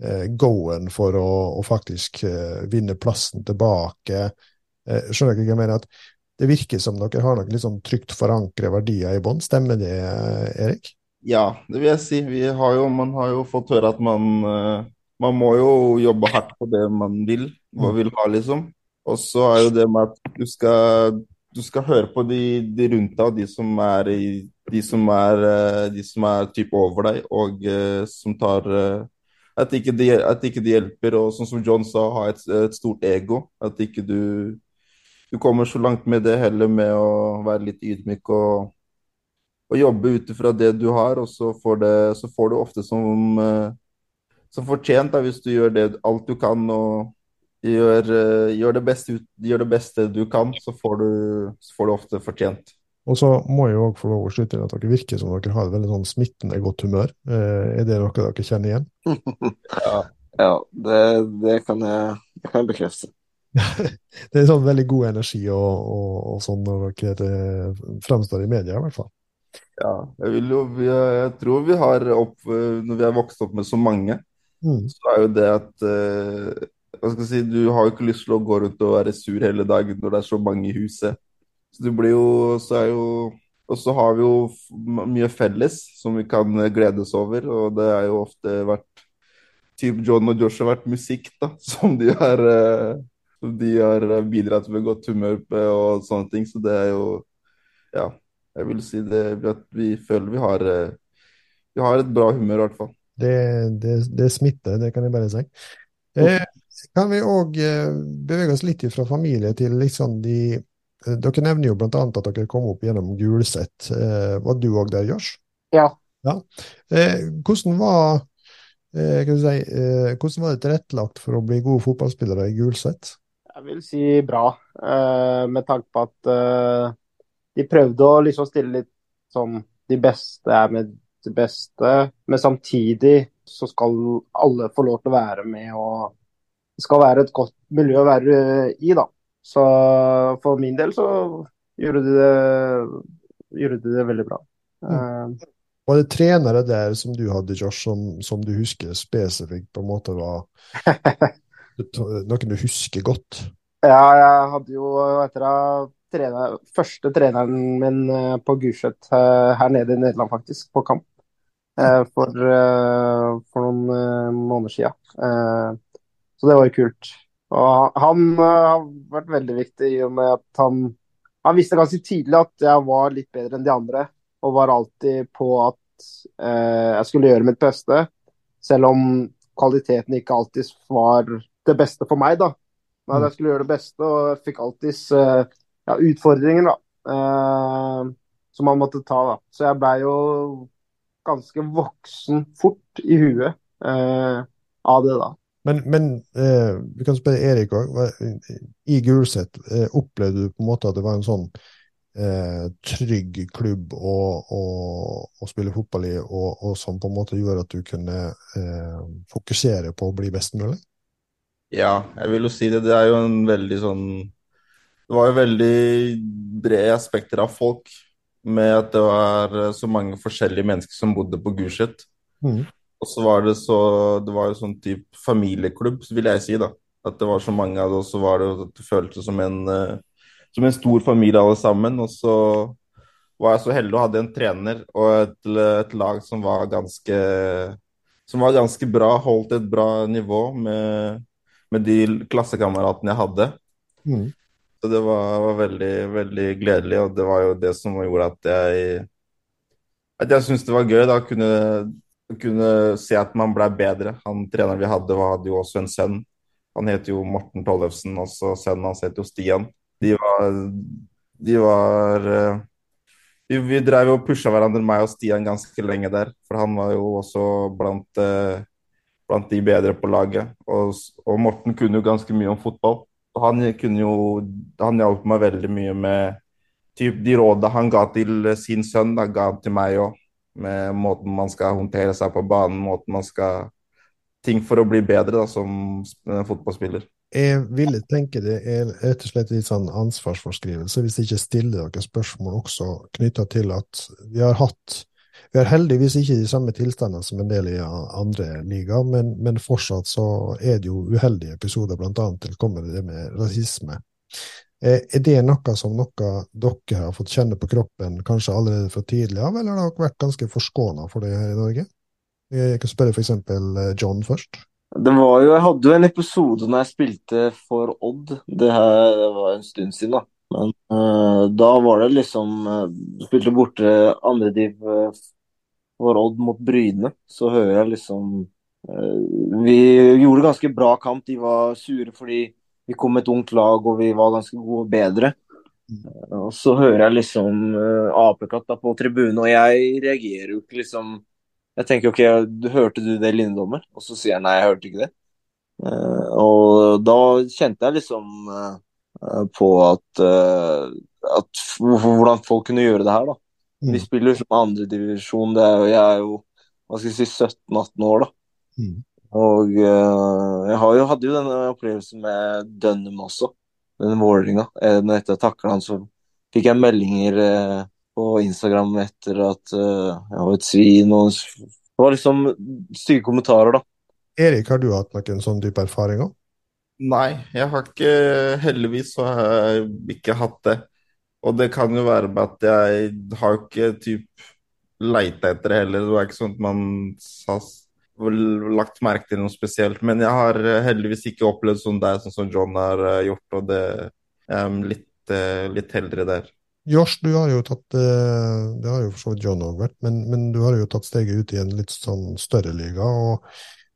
eh, go-en for å, å faktisk vinne plassen tilbake. Skjønner dere hva jeg mener? At det virker som dere har noen liksom trygt forankre verdier i bånn. Stemmer det, Erik? Ja, det vil jeg si. Har jo, man har jo fått høre at man, eh, man må jo jobbe hardt på det man vil, hva vil ha, liksom. Og så er jo det med at du skal, du skal høre på de, de rundt deg, og de som er i de som er, eh, de som er type over deg, og eh, som tar at ikke, det, ikke de hjelper, og sånn som John sa, ha et, et stort ego. At ikke du du kommer så langt med det heller med å være litt ydmyk og, og jobbe ut ifra det du har, og så får, det, så får du ofte som, eh, som fortjent da, hvis du gjør det alt du kan og, gjør, eh, gjør, det beste, gjør det beste du kan, så får du, så får du ofte fortjent. Og så må jeg òg også få lov å slutte inn at dere virker som dere har et veldig sånn smittende godt humør. Eh, er det noe dere kjenner igjen? Ja, det, det, kan jeg, jeg kan bekrefte. Det er sånn veldig god energi og, og, og sånn når dere eh, fremstår i media, i hvert fall. Ja, jeg vil jo, jeg tror vi har opp, når vi har vokst opp med så mange, Mm. så er jo det at eh, hva skal jeg si, Du har jo ikke lyst til å gå rundt og være sur hele dagen når det er så mange i huset. Så du blir jo, så er jo Og så har vi jo mye felles som vi kan eh, gledes over, og det er jo ofte vært Typ John og Josh har vært musikk, da, som de har, eh, de har eh, bidratt med godt humør og sånne ting. Så det er jo Ja, jeg vil si det at vi føler vi har eh, Vi har et bra humør, i hvert fall. Det, det, det smitter, det kan jeg bare si. Eh, kan vi òg eh, bevege oss litt fra familie til liksom de Dere nevner jo bl.a. at dere kom opp gjennom Gulset. Eh, var du òg der, Josh? Ja. Eh, hvordan var eh, kan du si, eh, hvordan var det tilrettelagt for å bli gode fotballspillere i Gulset? Jeg vil si bra, eh, med tanke på at eh, de prøvde å liksom stille litt sånn De beste er med de beste, men samtidig så skal alle få lov til å være med, og det skal være et godt miljø å være i, da. Så for min del så gjorde de det, gjorde de det veldig bra. Eh, Var det trenere der som du hadde, Josh, som, som du husker spesifikt på en måte var noen du husker godt? Ja, jeg hadde jo etter det, trener, første treneren min eh, på Gulset eh, her nede i Nederland, faktisk, på kamp. eh, For, for noen måneder siden. Så det var jo kult. Og han har vært veldig viktig i og med at han, han visste ganske tidlig at jeg var litt bedre enn de andre, og var alltid på at jeg skulle gjøre mitt beste, selv om kvaliteten ikke alltid var det beste for meg, da. Men at jeg skulle gjøre det beste, og jeg fikk alltid eh, ja, utfordringer, da. eh, som man måtte ta, da. Så jeg blei jo ganske voksen fort i huet eh, av det, da. Men, men eh, vi kan spørre Erik òg. I Gulset, eh, opplevde du på en måte at det var en sånn eh, trygg klubb å, å, å spille fotball i, og, og som på en måte gjorde at du kunne eh, fokusere på å bli best mulig? Ja, jeg vil jo si det. Det er jo en veldig sånn Det var jo veldig brede aspekter av folk, med at det var eh, så mange forskjellige mennesker som bodde på Gulset. Mm. Og så var det så Det var jo sånn type familieklubb, vil jeg si, da. At det var så mange av det, og så var det at det føltes som en eh, som en stor familie alle sammen. Og så var jeg så heldig å ha en trener og et, et lag som var ganske som var ganske bra, holdt et bra nivå med, med de klassekameratene jeg hadde. Mm. Så det var, var veldig, veldig gledelig, og det var jo det som gjorde at jeg at jeg syntes det var gøy da, å kunne, kunne se at man ble bedre. Han treneren vi hadde, var- hadde jo også en sønn. Han heter jo Morten Tollefsen, og så sønnen hans heter jo Stian. De var, de var eh, vi, vi drev og pusha hverandre, meg og Stian, ganske lenge der. For han var jo også blant, eh, blant de bedre på laget. Og, og Morten kunne jo ganske mye om fotball. Han kunne jo Han hjalp meg veldig mye med typ de rådene han ga til sin sønn, da ga han til meg òg. Med måten man skal håndtere seg på banen, måten man skal Ting for å bli bedre da, som fotballspiller. Jeg ville tenke det er rett og slett litt sånn ansvarsforskrivelse, hvis jeg ikke stiller dere spørsmål også knytta til at vi har hatt Vi har heldigvis ikke de samme tilstandene som en del i andre ligaer, men, men fortsatt så er det jo uheldige episoder, blant annet til det med rasisme. Eh, Er det noe som noe dere har fått kjenne på kroppen kanskje allerede fra tidlig av, eller har dere vært ganske forskåna for det her i Norge? Jeg kan spørre f.eks. John først. Det var jo, Jeg hadde jo en episode når jeg spilte for Odd. Det her var en stund siden, da. Men uh, da var det liksom uh, Spilte borte andrediv uh, for Odd mot Bryne. Så hører jeg liksom eh, Vi gjorde ganske bra kamp. De var sure fordi vi kom med et ungt lag og vi var ganske gode bedre. Eh, og så hører jeg liksom apekatta på tribunen, og jeg reagerer jo ikke liksom jeg tenker ok, hørte du det, linjedommer? Og så sier jeg nei, jeg hørte ikke det. Eh, Og da kjente jeg liksom eh, på at, eh, at hvordan folk kunne gjøre det her, da. Mm. Vi spiller jo som andredivisjon. Jeg er jo hva skal jeg si, 17-18 år, da. Mm. Og uh, jeg har jo, hadde jo denne opplevelsen med Dønnum også, den Vålerenga. Eh, etter jeg takla han, så fikk jeg meldinger uh, på Instagram etter at uh, jeg var et svin. og Det var liksom stygge kommentarer, da. Erik, har du hatt noen sånn type erfaringer? Nei, jeg har ikke Heldigvis så har jeg ikke hatt det. Og det kan jo være med at jeg har ikke typ leita etter det heller. Det var ikke sånn at man har lagt merke til noe spesielt. Men jeg har eh, heldigvis ikke opplevd sånn deg, sånn som John har eh, gjort, og det er litt, eh, litt heldigere der. Josh, du har jo tatt Det har jo for så vidt John òg vært, men, men du har jo tatt steget ut i en litt sånn større liga. Og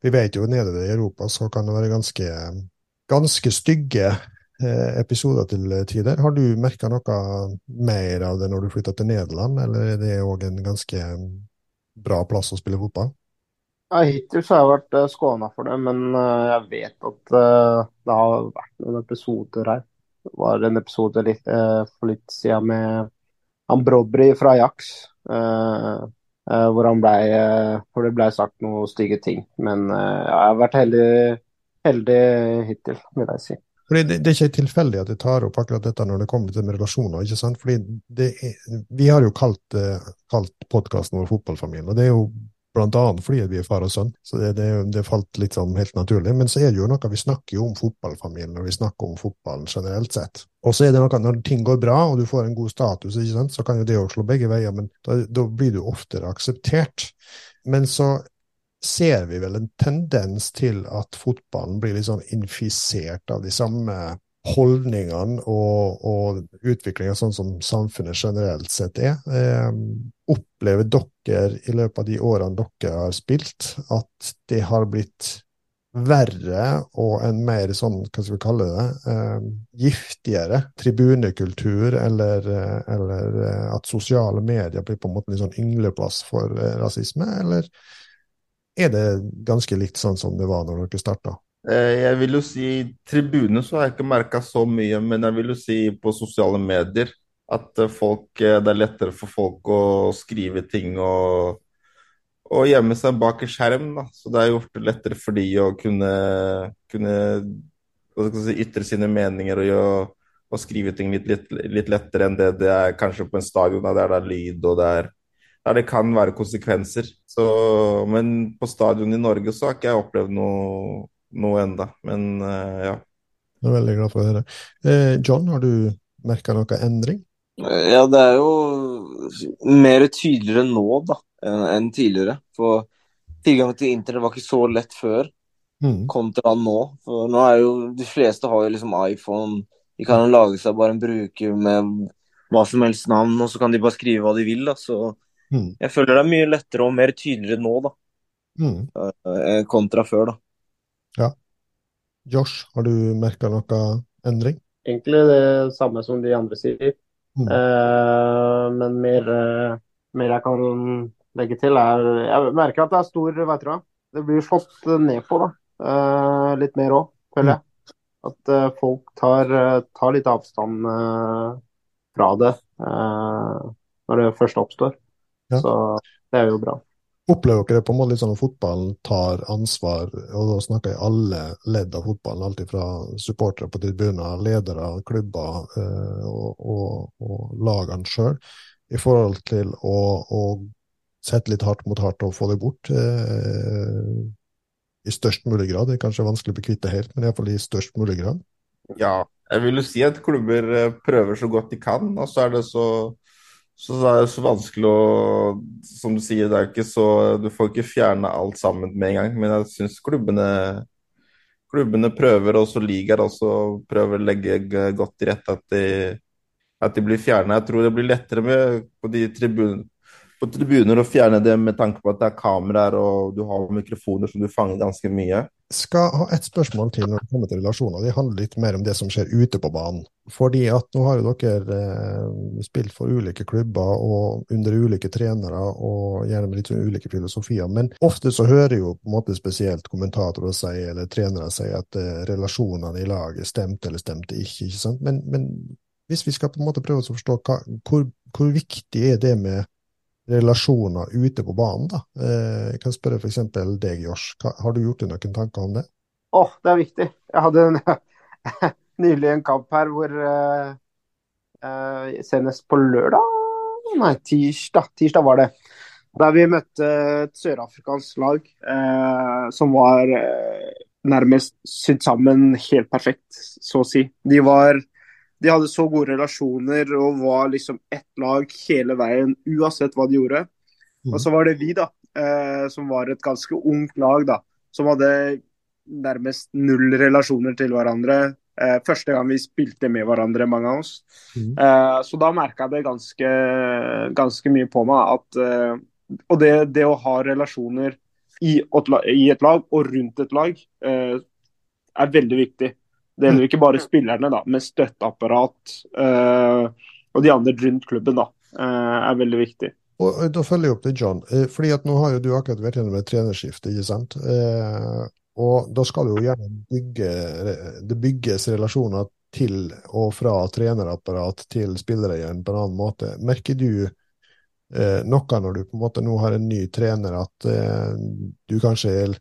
vi vet jo nede i Europa så kan det være ganske, ganske stygge episoder til tider. Har du merka noe mer av det når du flytta til Nederland, eller er det òg en ganske bra plass å spille fotball? Ja, hittil så har jeg vært uh, skåna for det, men eh, jeg vet at eh, det har vært noen episoder her. Det var en episode litt, eh, for litt siden med han Brobry fra Ajax, eh, eh, hvor, han ble, eh, hvor det ble sagt noen stygge ting. Men eh, jeg har vært heldig, heldig hittil, vil jeg si. Fordi det, det er ikke tilfeldig at jeg tar opp akkurat dette når det kommer til relasjoner. ikke sant? Fordi er, Vi har jo kalt, eh, kalt podkasten vår Fotballfamilien, og det er jo blant annet fordi vi er far og sønn. så det, det, det falt litt sånn helt naturlig. Men så er det jo noe vi snakker jo om fotballfamilien når vi snakker om fotballen generelt sett. Og så er det noe når ting går bra og du får en god status, ikke sant? så kan jo det jo slå begge veier, men da, da blir du oftere akseptert. Men så ser vi vel en tendens til at fotballen blir litt sånn infisert av de samme holdningene og, og utviklinga sånn som samfunnet generelt sett er. Eh, opplever dere i løpet av de årene dere har spilt, at det har blitt verre og en mer sånn, hva skal vi kalle det, eh, giftigere tribunekultur, eller, eh, eller eh, at sosiale medier blir på en måte en sånn yngleplass for eh, rasisme, eller er det ganske likt sånn som det var når dere starta? Eh, Jeg vil jo si tribune så har jeg ikke merka så mye, men jeg vil jo si på sosiale medier at eh, folk, eh, det er lettere for folk å skrive ting og, og gjemme seg bak en skjerm. Da. Så det er gjort lettere for de å kunne, kunne si, ytre sine meninger og, gjøre, og skrive ting litt, litt, litt lettere enn det det er kanskje på en stadion, der det er lyd og det er der det kan være konsekvenser. Så, men på stadion i Norge så har ikke jeg opplevd noe, noe enda. Men uh, ja. Jeg er veldig glad for å høre. Eh, John, har du merka noe endring? Ja, det er jo mer tydeligere nå da, enn enn tidligere. For tilgang til internett var ikke så lett før, Mm. kontra nå. For nå er jo de fleste har jo liksom iPhone. De kan lage seg bare en bruker med hva som helst navn, og så kan de bare skrive hva de vil. da, så Mm. jeg føler det er mye lettere og mer tydeligere nå da, Mm. eh, kontra før. da. Ja. Josh, har du merka noe endring? Egentlig det samme som de andre sier. Mm. Eh, men mer, eh, mer jeg kan legge til, er Jeg merker at det er stor vet du hva, Det blir slått ned på, da. Eh, litt mer òg, føler jeg. At eh, folk tar, eh, tar litt avstand eh, fra det eh, når det først oppstår. Ja. Så det er jo bra. Opplever dere på en måte litt sånn at fotballen tar ansvar, og da snakker jeg alle ledd av fotballen, alt fra supportere på tribuner, ledere, klubber eh, og, og, og lagene sjøl, i forhold til å, å sette litt hardt mot hardt og få det bort eh, i størst mulig grad. Det er kanskje vanskelig å bli kvitt det helt, men iallfall i størst mulig grad. Ja, jeg vil jo si at klubber eh, prøver så godt de kan, og så er det så, så det er så vanskelig å Som du sier, det er ikke så Du får ikke fjerne alt sammen med en gang, men jeg syns klubbene klubbene prøver, og så ligaen også prøver å legge godt til rette at de, at de blir fjerna. Jeg tror det blir lettere med på de tribun, på tribuner og fjerne det med tanke på at det er kameraer og du har mikrofoner som du fanger ganske mye. Skal ha et spørsmål til når det kommer til relasjoner. Det handler litt mer om det som skjer ute på banen. Fordi at nå har jo dere eh, spilt for ulike klubber og under ulike trenere og gjerne med litt sånn ulike filosofier. Men ofte så hører jo på en måte spesielt kommentatorer si, eller trenere si at eh, relasjonene i laget stemte eller stemte ikke. ikke sant? Men, men hvis vi skal på en måte prøve å forstå hva, hvor, hvor viktig er det med relasjoner ute på banen. da. Eh, jeg kan spørre f.eks. deg, Josh. Har du gjort deg noen tanker om det? Å, oh, det er viktig. Jeg hadde en, nylig en kamp her hvor uh, uh, Senest på lørdag Nei, tirsdag. Tirsdag var det. Der vi møtte et sørafrikansk lag uh, som var nærmest sydd sammen helt perfekt, så å si. De var de hadde så gode relasjoner og var liksom ett lag hele veien, uansett hva de gjorde. Mm. Og så var det vi, da, eh, som var et ganske ungt lag, da, som hadde nærmest null relasjoner til hverandre. Eh, første gang vi spilte med hverandre, mange av oss. Mm. Eh, så da merka jeg det ganske, ganske, mye på meg at eh, Og det, det, å ha relasjoner i, i, et lag og rundt et lag eh, er veldig viktig. Det gjelder ikke bare spillerne, da, men støtteapparat uh, og de andre rundt klubben da, uh, er veldig viktig. Og Da følger jeg opp til John. Eh, fordi at Nå har jo du akkurat vært gjennom et trenerskifte. ikke sant? Eh, og Da skal jo gjerne bygge, det bygges relasjoner til og fra trenerapparat til spillere igjen på en annen måte. Merker du noe når du på en måte nå har en ny trener, at du kanskje er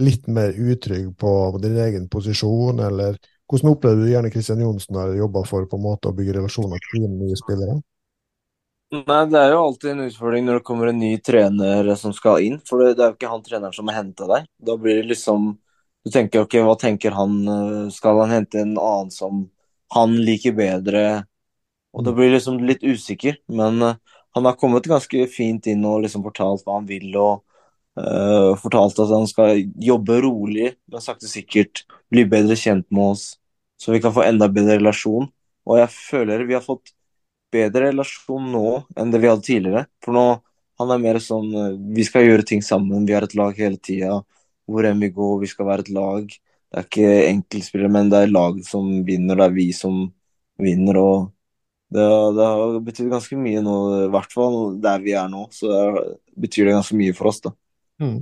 litt mer utrygg på din egen posisjon, eller hvordan opplevde du gjerne Kristian Johnsen har jobba for på en måte å bygge relasjoner til nye spillere? Nei, Det er jo alltid en utfordring når det kommer en ny trener som skal inn. For det, er jo ikke han treneren som har henta deg. Da blir det liksom Du tenker ok, hva tenker han? Skal han hente en annen som han liker bedre? Og da blir det liksom litt usikker. Men uh, han har kommet ganske fint inn og liksom fortalt hva han vil. og uh, fortalt at han skal jobbe rolig, men sakte sikkert bli bedre kjent med oss så vi kan få enda bedre relasjon. Og jeg føler vi har fått bedre relasjon nå enn det vi hadde tidligere. For nå han er mer sånn eh, Vi skal gjøre ting sammen, vi er et lag hele tida. Hvor enn vi går, vi skal være et lag. Det er ikke enkeltspillere, men det er laget som vinner, det er vi som vinner. og det, det har betydd ganske mye nå, i hvert fall der vi er nå. Så det betyr det ganske mye for oss, da. Mm.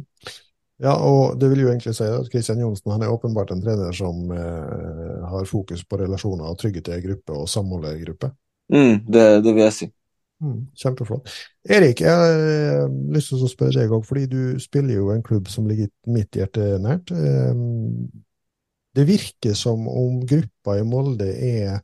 Ja, og det vil jo egentlig si at Kristian Johnsen han er åpenbart en trener som eh, har fokus på relasjoner og trygghet i gruppe og samholdet i gruppe. Mm, det, det, vil jeg si. Mm, kjempeflott. Erik, jeg har eh, lyst til å spørre deg òg, fordi du spiller jo en klubb som ligger mitt hjerte nært. Eh, det virker som om gruppa i Molde er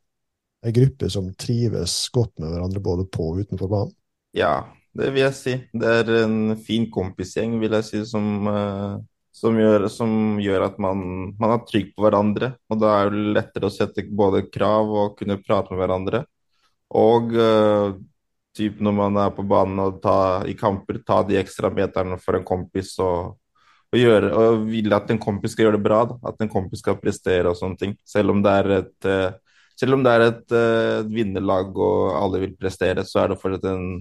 ei gruppe som trives godt med hverandre både på og utenfor banen? Ja, det vil jeg si. Det er en fin kompisgjeng, vil jeg si, som, uh, som, gjør, som gjør, at man, man, er trygg på hverandre. Og da er det lettere å sette både krav og kunne prate med hverandre. Og uh, typ når man er på banen og ta, i kamper, ta de ekstra meterne for en kompis og, og, gjøre, og ville at en kompis skal gjøre det bra. Da. At en kompis skal prestere og sånne ting. Selv om det er et, uh, det er et, et vinnerlag og alle vil prestere, så er det fortsatt en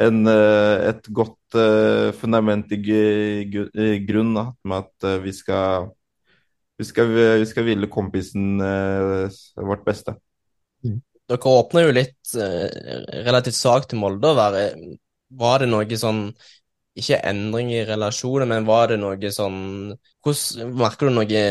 en, eh, et godt uh, fundament i, i grunn da, med at vi skal vi skal, vi skal ville kompisen vårt beste. Mm. Dere åpner jo litt relativt svakt til Molde. Var det noe sånn Ikke endring i relasjoner, men var det noe sånn Hvordan Merker du noe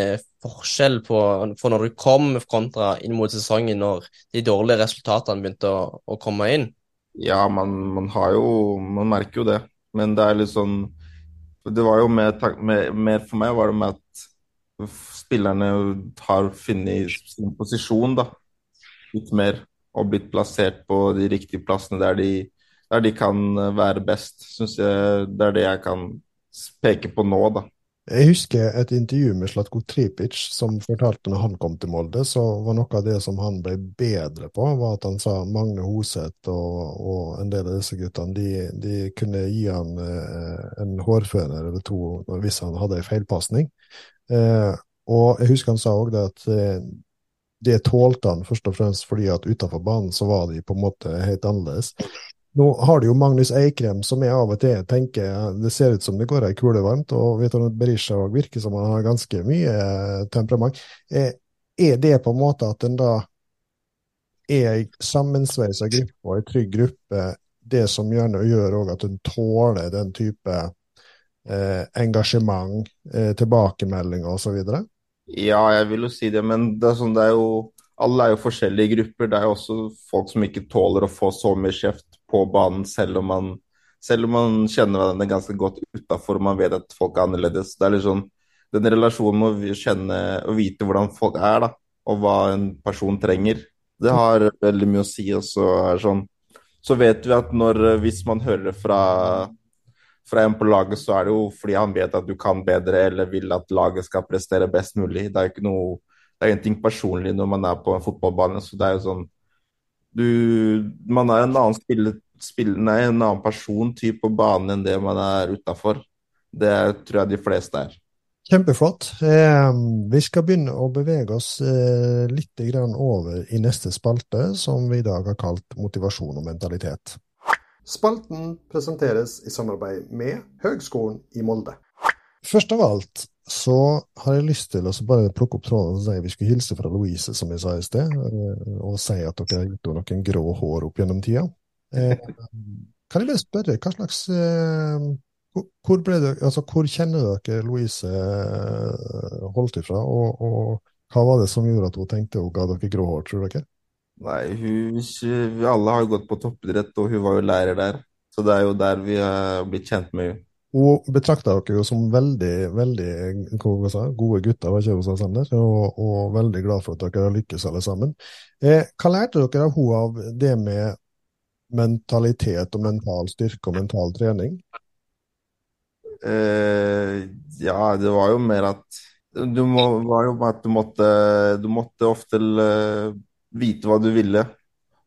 forskjell på for når du kom kontra inn mot sesongen, når de dårlige resultatene begynte å, å komme inn? Ja, man, man, har jo Man merker jo det. Men det er litt sånn Det var jo mer, mer for meg var det med at spillerne har funnet sin posisjon, da. Litt mer. Og blitt plassert på de riktige plassene der de, der de kan være best. Syns jeg det er det jeg kan peke på nå, da. Jeg husker et intervju med Slatko Tripic som fortalte når han kom til Molde, så var noe av det som han ble bedre på, var at han sa Magne Hoseth og, og en del av disse guttene de, de kunne gi han eh, en hårføner eller to hvis han hadde en feilpasning. Eh, og jeg husker han sa òg det at eh, det tålte han først og fremst fordi at utenfor banen så var de på en måte helt annerledes. Nå har du jo Magnus Eikrem, som jeg av og til tenker det ser ut som det går ei kule varmt, og du, Berisha virker som han har ganske mye eh, temperament. Er, er det på en måte at en da er ei sammensveisa gruppe og ei trygg gruppe, det som gjerne gjør òg at en tåler den type eh, engasjement, eh, tilbakemeldinger osv.? Ja, jeg vil jo si det, men det er sånn, det er jo alle er jo forskjellige grupper. Det er jo også folk som ikke tåler å få så mye kjeft på banen, selv om man, selv om man kjenner hverandre ganske godt utafor og man vet at folk er annerledes. Det er litt sånn, Den relasjonen med å kjenne og vite hvordan folk er, da, og hva en person trenger, det har veldig mye å si. Og så, er sånn, så vet vi at når, hvis man hører fra, fra en på laget, så er det jo fordi han vet at du kan bedre eller vil at laget skal prestere best mulig. Det er jo ikke noe det er ingenting personlig når man er på en fotballbane. så det er jo sånn du, Man er en annen spiller, spiller, nei, en annen person typ på banen enn det man er utafor. Det tror jeg de fleste er. Kjempeflott. Eh, vi skal begynne å bevege oss eh, litt over i neste spalte, som vi i dag har kalt motivasjon og mentalitet. Spalten presenteres i samarbeid med Høgskolen i Molde. Først av alt så har jeg lyst til å bare plukke opp tråden og si at vi skulle hilse fra Louise, som jeg sa i sted, eh, og si at dere har gitt henne noen grå hår opp gjennom tida. Eh, kan jeg bare spørre, hva slags eh, hvor, dere, altså, hvor, kjenner dere Louise holdt ifra, og, og, hva var det som gjorde at hun tenkte hun ga dere grå hår, tror dere? Nei, hun, alle har jo gått på toppidrett, og hun var jo lærer der. Så det er jo der vi har blitt kjent med henne. Hun betrakta dere jo som veldig veldig sa, gode gutter, var ikke hun sa, og, og, veldig glad for at dere har lykkes alle sammen. Eh, hva lærte dere av henne av det med mentalitet og mental styrke og mental trening? Eh, ja, det var jo mer at du må, var jo at du måtte, du måtte ofte uh, vite hva du ville,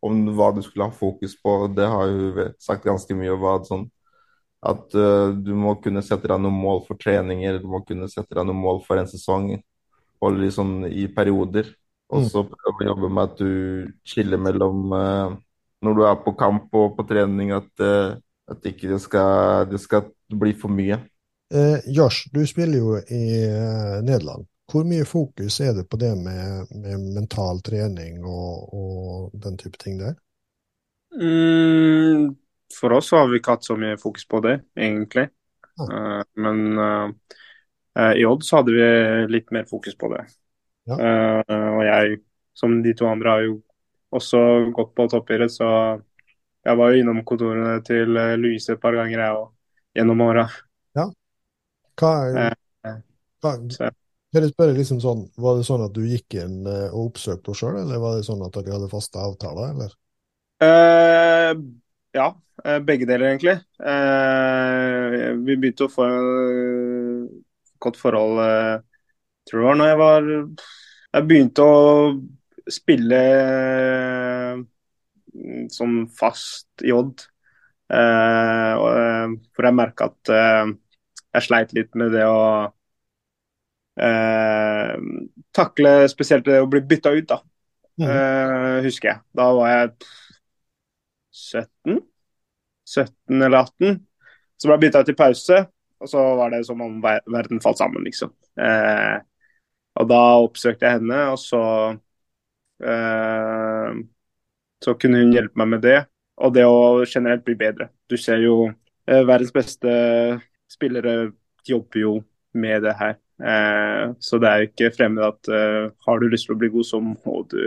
om hva du skulle ha fokus på. Det har hun sagt ganske mye. om sånn at uh, du må kunne sette deg noen mål for treninger, du må kunne sette deg noen mål for en sesong og liksom i perioder. Og mm. så prøve å jobbe med at du skiller mellom uh, når du er på kamp og på trening, at, uh, at ikke det skal, det skal bli for mye. Eh, Josh, du spiller jo i Nederland. Hvor mye fokus er det på det med, med mental trening og, og, den type ting der? Mm, for oss har vi ikke hatt så mye fokus på det, egentlig. Uh, men uh, i Odd så hadde vi litt mer fokus på det. Ja. Uh, og jeg, som de to andre, har jo også gått på toppidrett, så jeg var jo innom kontorene til Louise et par ganger, jeg òg, gjennom åra. Ja. Hva, hva jeg spørre liksom sånn, Var det sånn at du gikk inn og oppsøkte henne sjøl, eller var det sånn at dere hadde faste avtaler, eller? Ja, Eh, begge deler, egentlig. Eh, vi begynte å få et godt forhold, eh, tror jeg var når jeg var Jeg begynte å spille som fast i Odd. For jeg merka at jeg sleit litt med det å takle spesielt det å bli bytta ut, da. Mm. husker jeg. Da var jeg 17. 17 eller 18. Så ble jeg bytta ut i pause, og så var det som om verden falt sammen, liksom. Eh, og da oppsøkte jeg henne, og så eh, Så kunne hun hjelpe meg med det, og det å generelt bli bedre. Du ser jo eh, verdens beste spillere jobber jo med det her. Eh, så det er jo ikke fremmed at eh, har du lyst til å bli god, så må du,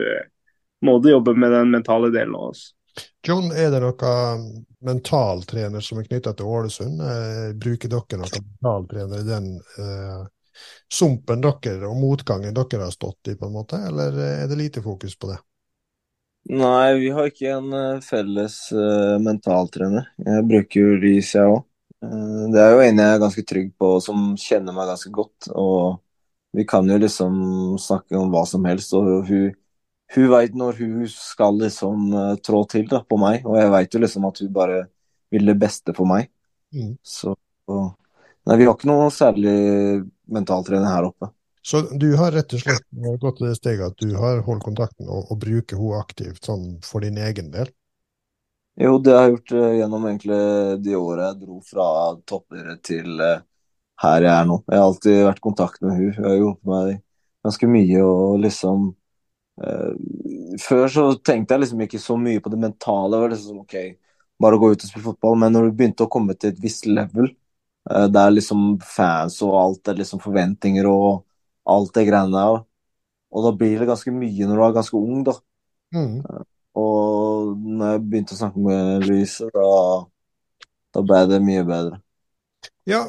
må du jobbe med den mentale delen av oss. John, er det noen mentaltrener som er knytta til Ålesund? Eh, bruker dere noen mentaltrener i den eh, sumpen dere og motgangen dere har stått i, på en måte, eller er det lite fokus på det? Nei, vi har ikke en uh, felles uh, mentaltrener. Jeg bruker jo Lys, jeg òg. Uh, det er jo en jeg er ganske trygg på, som kjenner meg ganske godt. Og vi kan jo liksom snakke om hva som helst. Og hun hun veit når hun skal liksom uh, trå til da, på meg, og jeg veit jo liksom at hun bare vil det beste for meg. Mm. Så Nei, vi har ikke noe særlig mentaltrener her oppe. Så du har rett og slett gått til det steget at du har holdt kontakten og, og bruker henne aktivt sånn for din egen del? Jo, det har jeg gjort uh, gjennom egentlig de åra jeg dro fra toppidrett til uh, her jeg er nå. Jeg har alltid vært i kontakt med hun. Hun har hjulpet meg ganske mye og liksom eh, Før så tenkte jeg liksom ikke så mye på det mentale. Det var liksom OK, bare gå ut og spille fotball. Men når du begynte å komme til et visst level, eh, der liksom fans og alt er liksom forventninger og alt det greiene der, og da blir det ganske mye når du er ganske ung, da. Mm. Og når jeg begynte å snakke med Louise, da, da ble det mye bedre. Ja,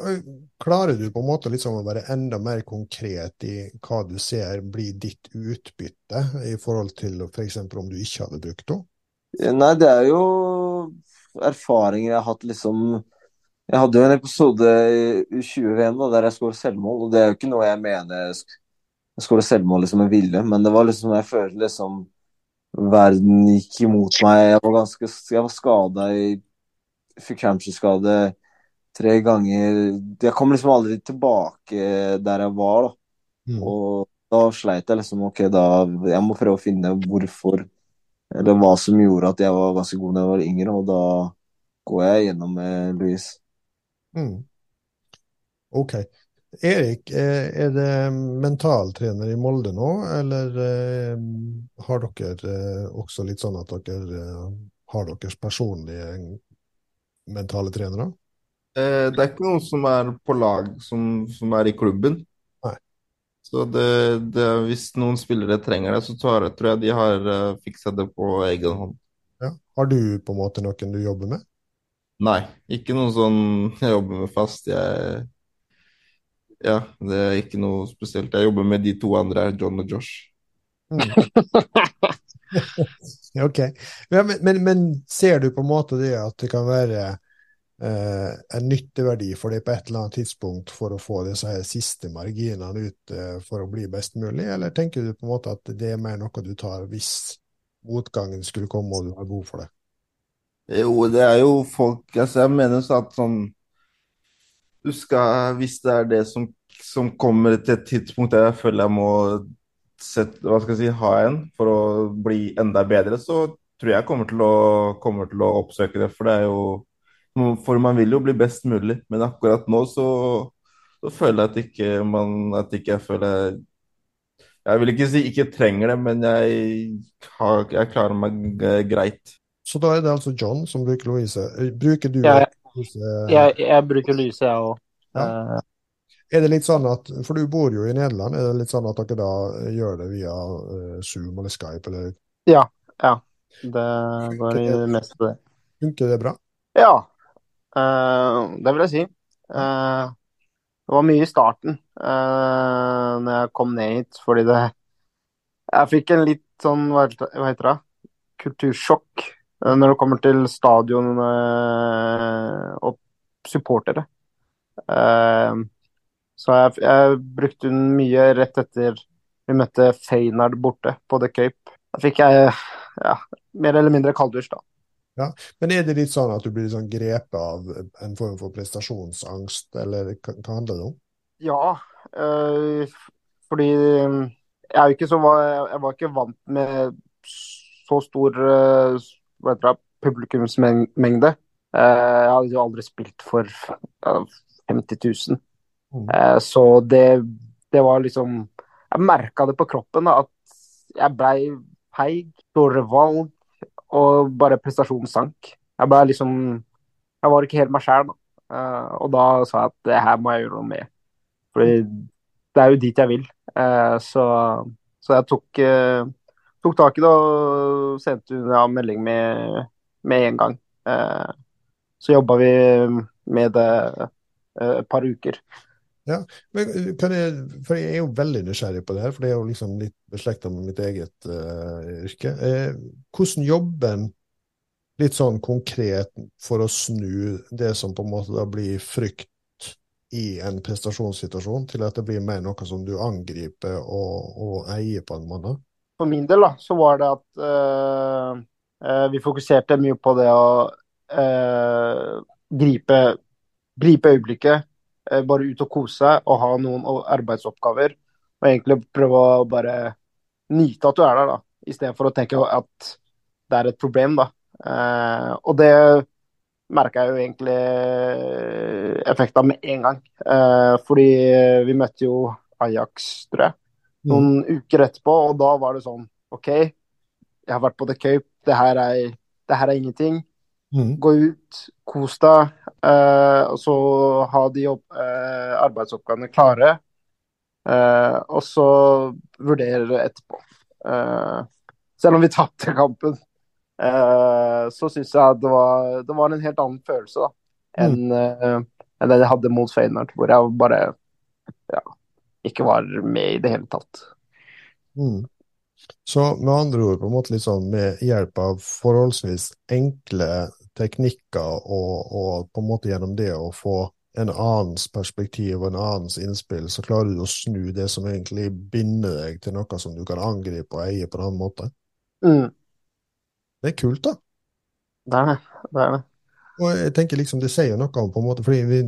klarer du på en måte liksom å være enda mer konkret i hva du ser blir ditt utbytte, i forhold til f.eks. om du ikke hadde brukt henne? Nei, det er jo erfaringer jeg har hatt, liksom Jeg hadde jo en episode i U20-VM da, der jeg skåret selvmål, og det er jo ikke noe jeg mener jeg sk- skåret selvmål liksom med vilje, men det var liksom jeg følte liksom verden gikk imot meg. Jeg var ganske Jeg var skada i Fikk hamstringskade tre ganger. Jeg kom liksom aldri tilbake der jeg var, da. Mm. Og da sleit jeg liksom OK, da Jeg må prøve å finne hvorfor, eller hva som gjorde at jeg var ganske god da jeg var yngre, og da går jeg gjennom med Louise. Mm. OK. Erik, eh, er det mentaltrener i Molde nå, eller eh, har dere eh, også litt sånn at dere har deres personlige mentale trenere? Eh, det er ikke noen som er på lag som, som er i klubben. Nei. Så det, det, hvis noen spillere trenger det, så jeg, tror jeg de har uh, fiksa det på egen hånd. Ja. Har du på en måte noen du jobber med? Nei, ikke noen sånn jeg jobber med fast. Jeg, ja, det er ikke noe spesielt. Jeg jobber med de to andre, John og Josh. Mm. OK. Ja, men, men, men ser du på en måte det at det kan være eh, en nytteverdi for deg på et eller annet tidspunkt for å få disse her siste marginene ut eh, for å bli best mulig, eller tenker du på en måte at det er mer noe du tar hvis motgangen skulle komme og du har behov for det? Jo, det er jo folk Altså, jeg mener så at sånn Du skal Hvis det er det som, som kommer til et tidspunkt der jeg føler jeg må sette, hva skal jeg si, ha en for å bli enda bedre, så tror jeg jeg kommer til å, kommer til å oppsøke det. For det er jo For man vil jo bli best mulig, men akkurat nå så, så føler jeg at ikke man At ikke jeg føler Jeg vil ikke si ikke trenger det, men jeg, har, jeg klarer meg eh, greit. Så da er det altså John som bruker Louise. Eh, Bruker du Ja, Louise? Jeg, jeg bruker Louise, jeg òg. Ja. Er det litt sånn at, For du bor jo i Nederland, er det litt sånn at dere da gjør det via eh, Zoom eller Skype, eller ja, ja. Det går i det meste på det. funker det bra? Ja, eh, det vil jeg si. Uh, det var mye i starten uh, når jeg kom ned hit, fordi det Jeg fikk en litt sånn, hva heter det, kultursjokk uh, når det kommer til stadion og supportere. Så jeg, jeg brukte mye rett etter vi møtte Feynard borte på The Cape. Da fikk jeg ja, mer eller mindre kalddusj, da. Men er det litt sånn at du blir sånn grepet av en form for prestasjonsangst, eller hva, handler det om? Ja, øh, fordi jeg er jo ikke så Jeg var ikke vant med så stor øh, hva heter det, publikumsmengde. Eh, Jeg hadde jo aldri spilt for 50 000. Mm. Så det, det var liksom Jeg merka det på kroppen, da, at jeg blei feig, dårligere valg, og bare prestasjonen sank. Jeg ble liksom Jeg var ikke helt meg sjæl, da. Uh, Og da sa jeg at det her må jeg gjøre noe med. Fordi det er jo dit jeg vil. Uh, Så, så jeg tok, uh, tok tak i det og sendte unna melding med, med en gang. Så jobba vi med det et par uker. Men kan jeg, for jeg er jo veldig nysgjerrig på det her, for det er jo liksom litt beslekta med mitt eget uh, yrke. Eh, hvordan jobber en litt sånn konkret for å snu det som på en måte da blir frykt i en prestasjonssituasjon, til at det blir mer noe som du angriper og, og eier på en måte? For min del da, så var det at eh, eh, vi fokuserte mye på det å eh, gripe, gripe øyeblikket, eh, bare ut og kose seg og ha noen arbeidsoppgaver. Og egentlig prøve å bare nyte at du er der, da, istedenfor å tenke at det er et problem, da. Eh, og det merka jeg jo egentlig effekt med en gang. Eh, fordi vi møtte jo Ajax, tror jeg, noen uker etterpå, og da var det sånn OK, jeg har vært på The Cape, det her er, det her er ingenting. Mm. Gå ut, kos deg, eh, og så ha de eh, arbeidsoppgavene klare. Eh, og så vurdere det etterpå. Eh, selv om vi tapte kampen, eh, så syns jeg at det var, det var en helt annen følelse da, enn eh, en den jeg hadde mot Feyenoord, hvor jeg bare ja, ikke var med i det hele tatt. Mm. Så med andre ord, på en måte litt sånn med hjelp av forholdsvis enkle teknikker, og, og på en måte gjennom det å få en annens perspektiv og en annens innspill, så klarer du å snu det som egentlig binder deg til noe som du kan angripe og eie på en annen måte. Mm, Det er kult, da. det er det. det er det. Og jeg tenker liksom, Det sier jo noe om på en måte, fordi vi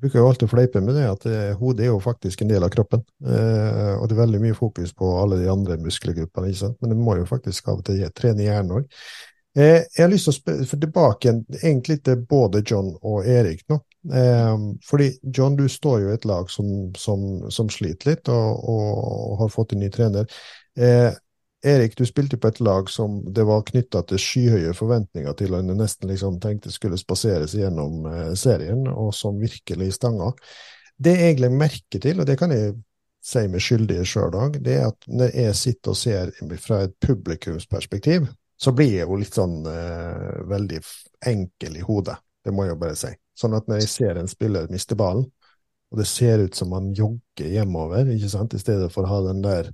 bruker jo alltid fleipe med det, at eh, hodet er jo faktisk en del av kroppen. Eh, og det er veldig mye fokus på alle de andre muskelgruppene, ikke sant? men det må jo faktisk av og til trene hjernen òg. Eh, jeg har lyst til å tilbake egentlig til både John og Erik nå. Eh, fordi John, du står jo i et lag som, som, som sliter litt, og, og har fått en ny trener. Eh, Erik, du spilte på et lag som det var knytta til skyhøye forventninger til, og en nesten liksom tenkte skulle spaseres gjennom serien, og som virkelig stanga. Det jeg egentlig merker til, og det kan jeg si meg skyldig i sjøl òg, det er at når jeg sitter og ser fra et publikumsperspektiv, så blir jeg jo litt sånn eh, veldig enkel i hodet. Det må jeg jo bare si. Sånn at når jeg ser en spiller miste ballen, og det ser ut som han jogger hjemover, ikke sant, i stedet for å ha den der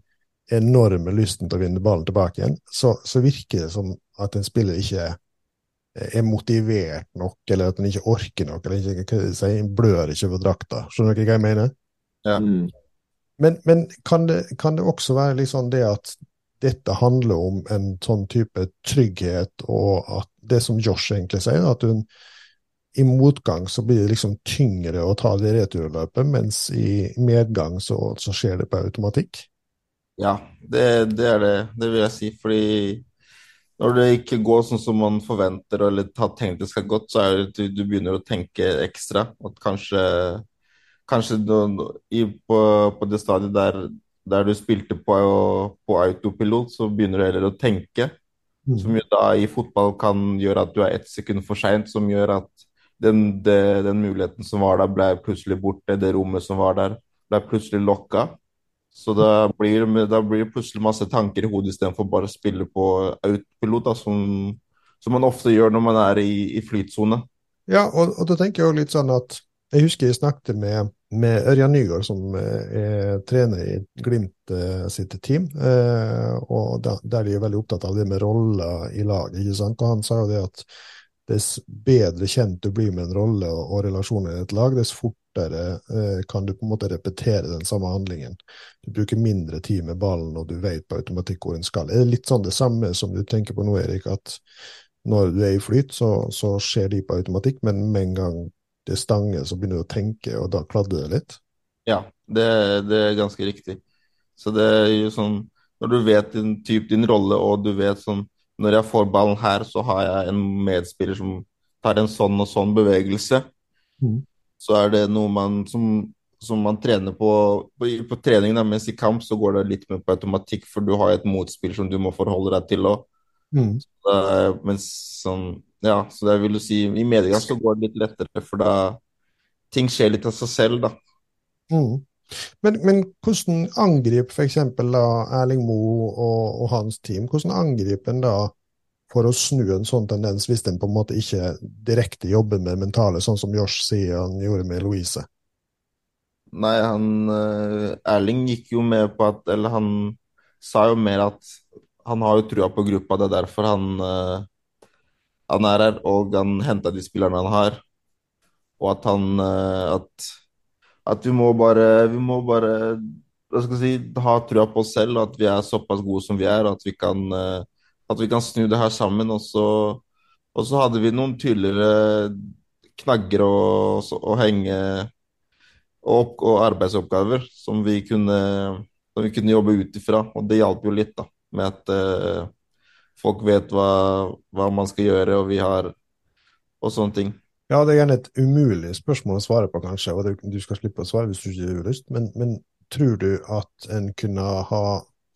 enorme lysten til å vinne ballen tilbake igjen, så, så virker det som at en spiller ikke er motivert nok, eller at han ikke orker nok, eller ikke, hva jeg si, blør ikke over drakta. Skjønner dere hva jeg mener? Ja. Mm. Men, men kan, det, kan det også være litt sånn det at dette handler om en sånn type trygghet, og at det som Josh egentlig sier, at hun i motgang så blir det liksom tyngre å ta det returløpet, mens i medgang så, så skjer det på automatikk? Ja, det, det er det. Det vil jeg si. Fordi når det ikke går sånn som man forventer eller har tenkt det skal gått, så er det at du, du begynner å tenke ekstra. At kanskje, kanskje du, i, på, på det stadiet der, der du spilte på, på autopilot, så begynner du heller å tenke. Som jo da i fotball kan gjøre at du er ett sekund for seint, som gjør at den, det, den muligheten som var der, ble plutselig borte. Det rommet som var der, ble plutselig lokka. Så da blir, da blir det plutselig masse tanker i hodet istedenfor bare å spille på autopilot, da, som, som man ofte gjør når man er i, i flytsone. Ja, og, og da tenker jeg jo litt sånn at jeg husker jeg snakket med, med Ørjan Nygaard, som eh, er trener i Glimt eh, sitt team, eh, og der de er veldig opptatt av det med roller i laget. ikke sant? Og han sa jo det at dess bedre kjent du blir med en rolle og, og relasjoner i et lag, dess fortere kan du på en måte repetere den samme handlingen. Du bruker mindre tid med ballen, og du vet på automatikk hvor den skal. Er det litt sånn det samme som du tenker på nå, Erik, at når du er i flyt, så, så skjer de på automatikk, men med en gang det stanger, så begynner du å tenke, og da kladder det litt? Ja, det, det er ganske riktig. Så det er jo sånn Når du vet din typ, din rolle, og du vet sånn Når jeg får ballen her, så har jeg en medspiller som tar en sånn og sånn bevegelse. Mm. Så er det noe man som, som man trener på på, på trening, da, mens i kamp så går det litt mer på automatikk, for du har et motspill som du må forholde deg til òg. Mm. Mens sånn Ja, så det vil du si I medgang så går det litt lettere, for da ting skjer litt av seg selv, da. Mm. Men, men hvordan angriper f.eks. Erling Moe og, og hans team hvordan angriper en da for å snu en sånn tendens, hvis en på en måte ikke direkte jobber med mentale, sånn som Josh sier han gjorde med Louise? Nei, han eh, Erling gikk jo med på at Eller han sa jo mer at han har jo trua på gruppa, det er derfor han, eh, han er her, og han henta de spillerne han har. Og at han eh, At, at vi må bare Vi må bare hva skal si, ha trua på oss selv, at vi er såpass gode som vi er, og at vi kan, eh, at vi kan snu det her sammen. Og så, og så hadde vi noen tydeligere knagger å henge og, og arbeidsoppgaver som vi kunne, som vi kunne jobbe ut ifra. Og det hjalp jo litt, da. Med at, eh, folk vet hva, hva man skal gjøre, og vi har Og sånne ting. Ja, det er gjerne et umulig spørsmål å svare på, kanskje, og det, du skal slippe å svare hvis du ikke har lyst, men, men tror du at en kunne ha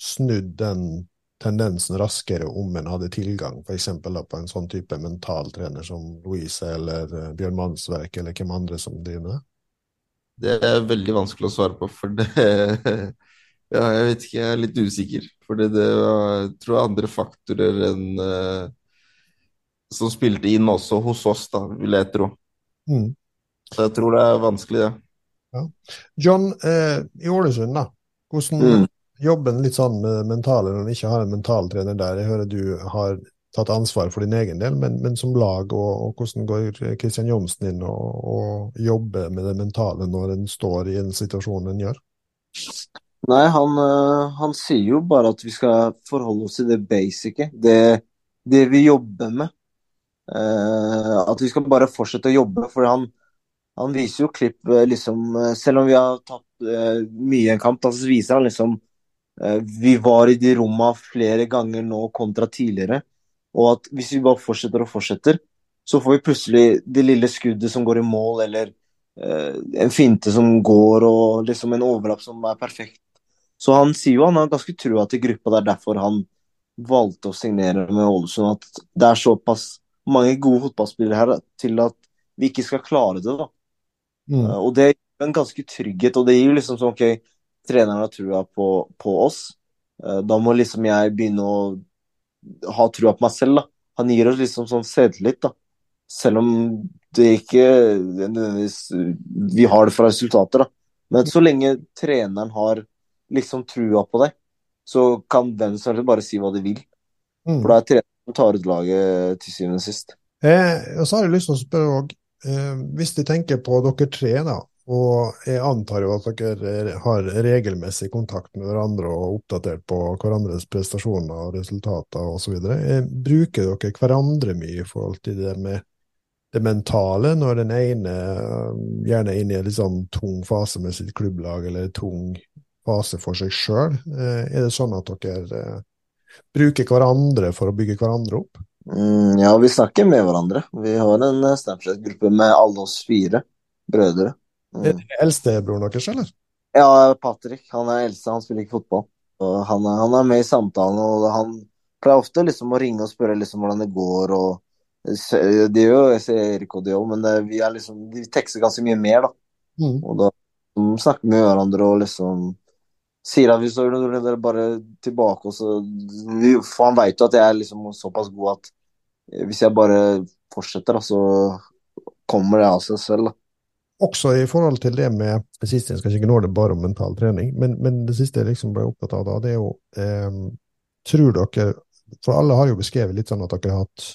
snudd den tendensen raskere om en hadde tilgang, f.eks. på en sånn type mentaltrener som Louise eller uh, Bjørn Mannsverk, eller hvem andre som driver med det? Det er veldig vanskelig å svare på, for det Ja, jeg vet ikke, jeg er litt usikker. For det, det var, jeg tror andre faktorer enn uh, som spilte inn også hos oss, da, vil jeg tro. Mm. Så jeg tror det er vanskelig, det. Ja. John, eh, i Ålesund, da. Hvordan Mm. jobber en litt sånn med mentale når en ikke har en mentaltrener der? Jeg hører du har tatt ansvar for din egen del, men, men som lag, og, og hvordan går Kristian Johnsen inn og, og jobber med det mentale når en står i en situasjon en gjør? Nei, han, øh, han sier jo bare at vi skal forholde oss til det basice. Det, det vi jobber med. Eh, at vi skal bare fortsette å jobbe. For han, han viser jo klipp eh, liksom eh, Selv om vi har tatt eh, mye en kamp, så altså viser han liksom eh, Vi var i de romma flere ganger nå kontra tidligere. Og at hvis vi bare fortsetter og fortsetter, så får vi plutselig det lille skuddet som går i mål, eller eh, en finte som går, og liksom en overlapp som er perfekt. Så han sier jo han har ganske trua til gruppa. Det er derfor han valgte å signere med Ålesund. At det er såpass mange gode fotballspillere her til at vi ikke skal klare det. da. Mm. Eh, Og det gir en ganske trygghet. Og det gir liksom sånn OK, treneren har trua på, på oss. Eh, Da må liksom jeg begynne å ha trua på meg selv. da. Han gir oss liksom sånn selvtillit, da. Selv om det ikke nødvendigvis vi har det fra resultater, da. Men så lenge treneren har liksom trua på deg, så kan hvem som helst bare si hva de vil. Mm. For det er treneren som tar ut laget til syvende og sist. Eh, og så har jeg lyst til å spørre òg, eh, hvis de tenker på dere tre, da, og jeg antar jo at dere er- har regelmessig kontakt med hverandre og oppdatert på hverandres prestasjoner og resultater osv., eh, bruker dere hverandre mye i forhold til det med det mentale, når den ene eh, gjerne er inne i en sånn tung fase med sitt klubblag, eller tung fase for seg sjøl? Eh, er det sånn at dere eh, bruker hverandre for å bygge hverandre opp? Mm, ja, vi snakker med hverandre. Vi har en eh, Snapchat-gruppe med alle oss fire brødre. Er Mm. det eldstebroren deres, eller? Ja, Patrick. Han er eldste, han spiller ikke fotball. Han, er, han er med i samtalen, og han pleier ofte liksom å ringe og spørre liksom hvordan det går. og gjør jo jeg ser Erik og de òg, men det, vi er liksom, de tekster ganske mye mer, da. Mm. Og da snakker vi med hverandre og liksom sier at hvis dere bare tilbake, så For han veit jo at jeg er liksom såpass god at hvis jeg bare fortsetter, så kommer det av seg selv. da. Også i forhold til det med det siste, jeg skal ikke nå det bare om mental trening, men, men det siste jeg liksom ble opptatt av da, det er jo eh, Tror dere For alle har jo beskrevet litt sånn at dere har hatt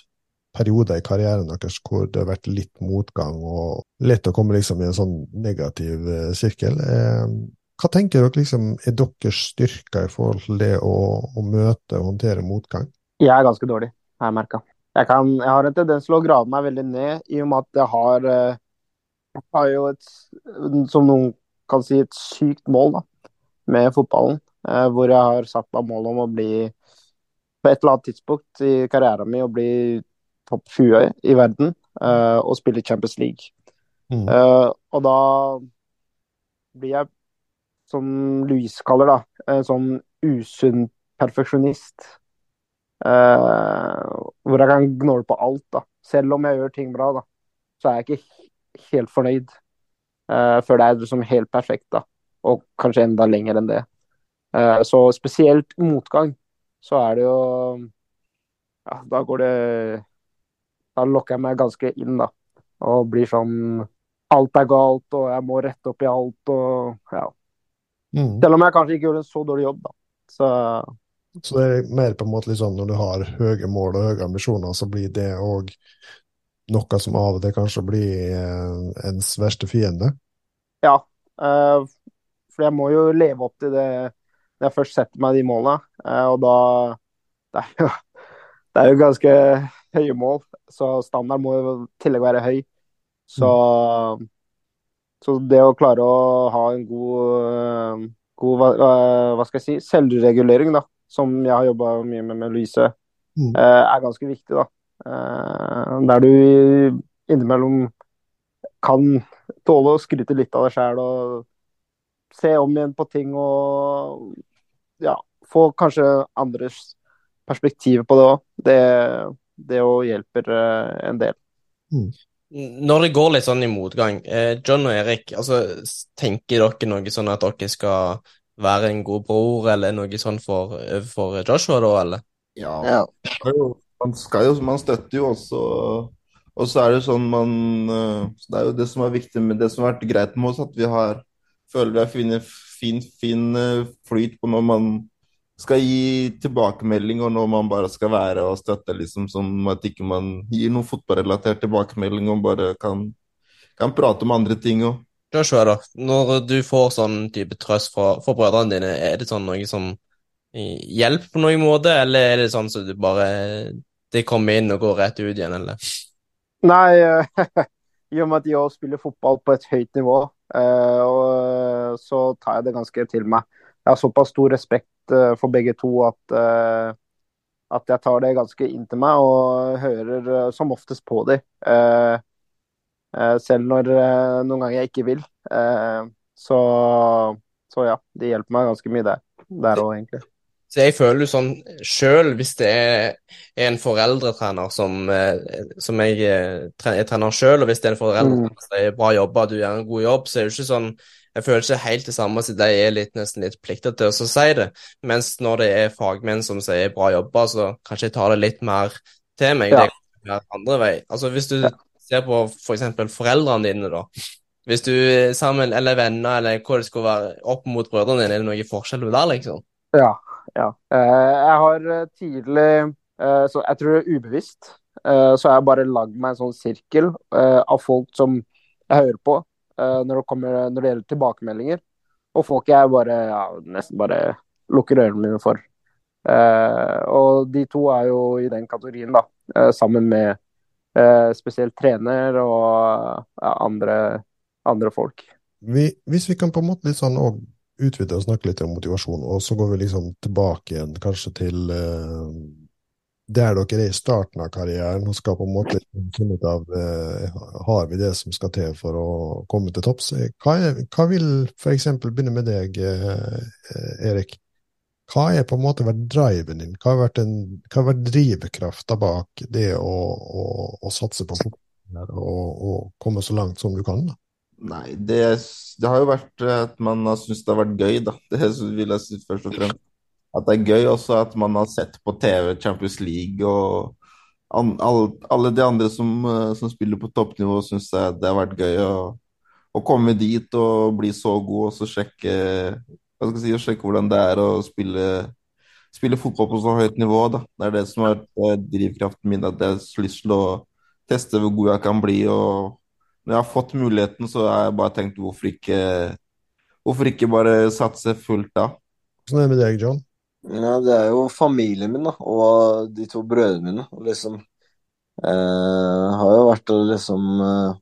perioder i karrieren deres hvor det har vært litt motgang og lett å komme liksom i en sånn negativ eh, sirkel. Eh, hva tenker dere liksom er deres styrker i forhold til det å, å møte og håndtere motgang? Jeg er ganske dårlig, har jeg merka. Jeg, kan- jeg har en tendens til å grave meg veldig ned, i og med at jeg har, eh, jeg har jo et, som noen kan si, et sykt mål da, med fotballen. eh, Hvor jeg har satt meg mål om å bli, på et eller annet tidspunkt i karrieren min, å bli topp 20 i verden eh, og spille Champions League. Mm. Og da blir jeg, som Louise kaller det, en sånn usunn perfeksjonist. Eh, hvor jeg kan gnåle på alt. da. Selv om jeg gjør ting bra, da, så er jeg ikke helt fornøyd eh, før det er liksom helt perfekt. da. Og kanskje enda lenger enn det. Eh, så spesielt motgang, så er det jo Ja, da går det Da lokker jeg meg ganske inn, da. Og blir sånn Alt er galt, og jeg må rette opp i alt, og ja. Mm. Selv om jeg kanskje ikke gjorde en så dårlig jobb, da. Så Så det er mer på en måte liksom når du har høye mål og høye ambisjoner, så blir det òg noe som av og til kanskje blir eh, ens verste fiende. Ja, eh, for jeg må jo leve opp til det når jeg først setter meg de målene. eh, og da det er, jo, det er jo ganske høye mål, så standarden må jo i tillegg være høy. Så, så det å klare å ha en god, eh, god hva, skal jeg si, selvregulering, da, som jeg har jobba mye med med Louise, Mm. eh, er ganske viktig, da. Eh, der du innimellom kan tåle å skryte litt av deg sjæl og se om igjen på ting og ja, få kanskje andres perspektiv på det òg. Det, det hjelper en del. Når det går litt sånn i motgang, eh, John og Erik, altså, tenker dere noe sånn at dere skal være en god bror, eller noe sånn for, for Joshua, da, eller? Ja, Ja. man skal jo, man støtter jo også Og så er det sånn man eh, så Det er jo det som er viktig med det som har vært greit med oss, at vi har føler vi har funnet fin, fin eh, flyt på når man skal gi tilbakemeldinger når man bare skal være og støtte, liksom, som at ikke man gir noen fotballrelatert tilbakemelding og bare kan, kan prate om andre ting og Joshua, da, når du får sånn type trøst fra, fra brødrene dine, er det sånn noe som eh, hjelper på noen måte, eller er det sånn som du bare Det kommer inn og går rett ut igjen, eller? Nei, eh, i og med at de òg spiller fotball på et høyt nivå, eh, og, så tar jeg det ganske til meg. Jeg har såpass stor respekt for begge to at, eh, at jeg tar det ganske inn til meg og hører eh, som oftest på dem. Eh, eh, selv når eh, noen ganger jeg ikke vil. Eh, så, så ja, det hjelper meg ganske mye der. Der òg, egentlig. Så jeg føler jo sånn sjøl, hvis det er en foreldretrener som, eh, som jeg, eh, jeg trener sjøl, og hvis det er en foreldretrener som sier 'bra jobba, du gjør en god jobb', så er det jo ikke sånn Jeg føler ikke helt det samme, så de er litt, nesten litt plikta til å si det. Mens når det er fagmenn som sier 'bra jobba', så kanskje jeg tar det litt mer til meg. Ja. Det være andre vei. Altså hvis du ser på for eksempel foreldrene dine, da. Hvis du sammen, eller venner, eller hva det skulle være, opp mot brødrene dine, er det noe forskjell der, liksom? Ja. ja. Eh, jeg har eh, tidlig, eh, så jeg tror det er ubevisst, så har jeg bare lagd meg en sånn sirkel av folk som jeg hører på når, det kommer, når det gjelder tilbakemeldinger. Og folk jeg bare ja, nesten bare lukker ørene mine for. Eh, og de to er jo i den kategorien, da. eh, sammen med eh, spesielt trener og andre, andre folk. Vi, hvis vi kan på en måte litt sånn og utvide og snakke litt om motivasjon, og så går vi liksom tilbake igjen kanskje til eh, der dere er i starten av karrieren og skal på en måte finne ut av eh, har vi det som skal til for å komme til topps. Hva, er, hva vil eksempel begynne med deg, eh, Erik? Hva er på en måte vært driven din? Hva har vært, en, vært drivkrafta bak det å, å, å satse på fotball og, og komme så langt som du kan? da? Nei, det, det har jo vært at man har syntes det har vært gøy, da. Det vil jeg si først og fremst. At det er gøy også at man har sett på TV Champions League og an, alle, alle de andre som, eh, som spiller på toppnivå, syns det har vært gøy å, å komme dit og bli så god og så sjekke, si, sjekke hvordan det er å spille, spille fotball på så høyt nivå. Da. Det er det som har vært eh, drivkraften min, at jeg har lyst til å teste hvor god jeg kan bli. og når jeg har fått muligheten, så har jeg bare tenkt hvorfor ikke, hvorfor ikke bare satse fullt da? Hvordan er det med deg, John? Ja, det er jo familien min, da, og de to brødrene mine. Og liksom eh, Har jo vært og liksom eh,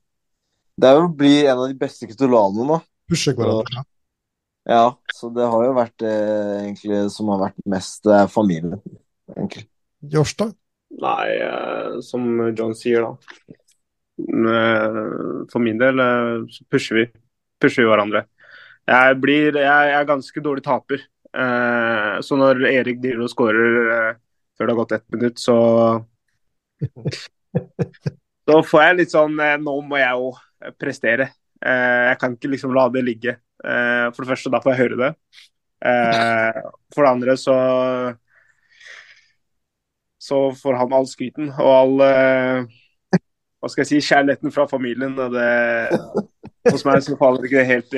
Det er jo å bli en av de beste katolanene, da. Pushe hverandre? Ja, så det har jo vært det egentlig som har vært mest Det er familien, egentlig. Josh, da? Nei, eh, som John sier, da. Eh, For min del eh, så pusher vi, pusher vi hverandre. Jeg, blir, jeg, jeg er ganske dårlig taper. Eh, Så når Erik driver og scorer eh, før det har gått ett minutt, så Da får jeg litt sånn eh, Nå må jeg jo prestere. Jeg kan ikke liksom la det ligge. For det første, da får jeg høre det. For det andre så så får han all skryten og all eh, hva skal jeg si, kjærligheten fra familien. Og det, hos meg så faller ikke det helt,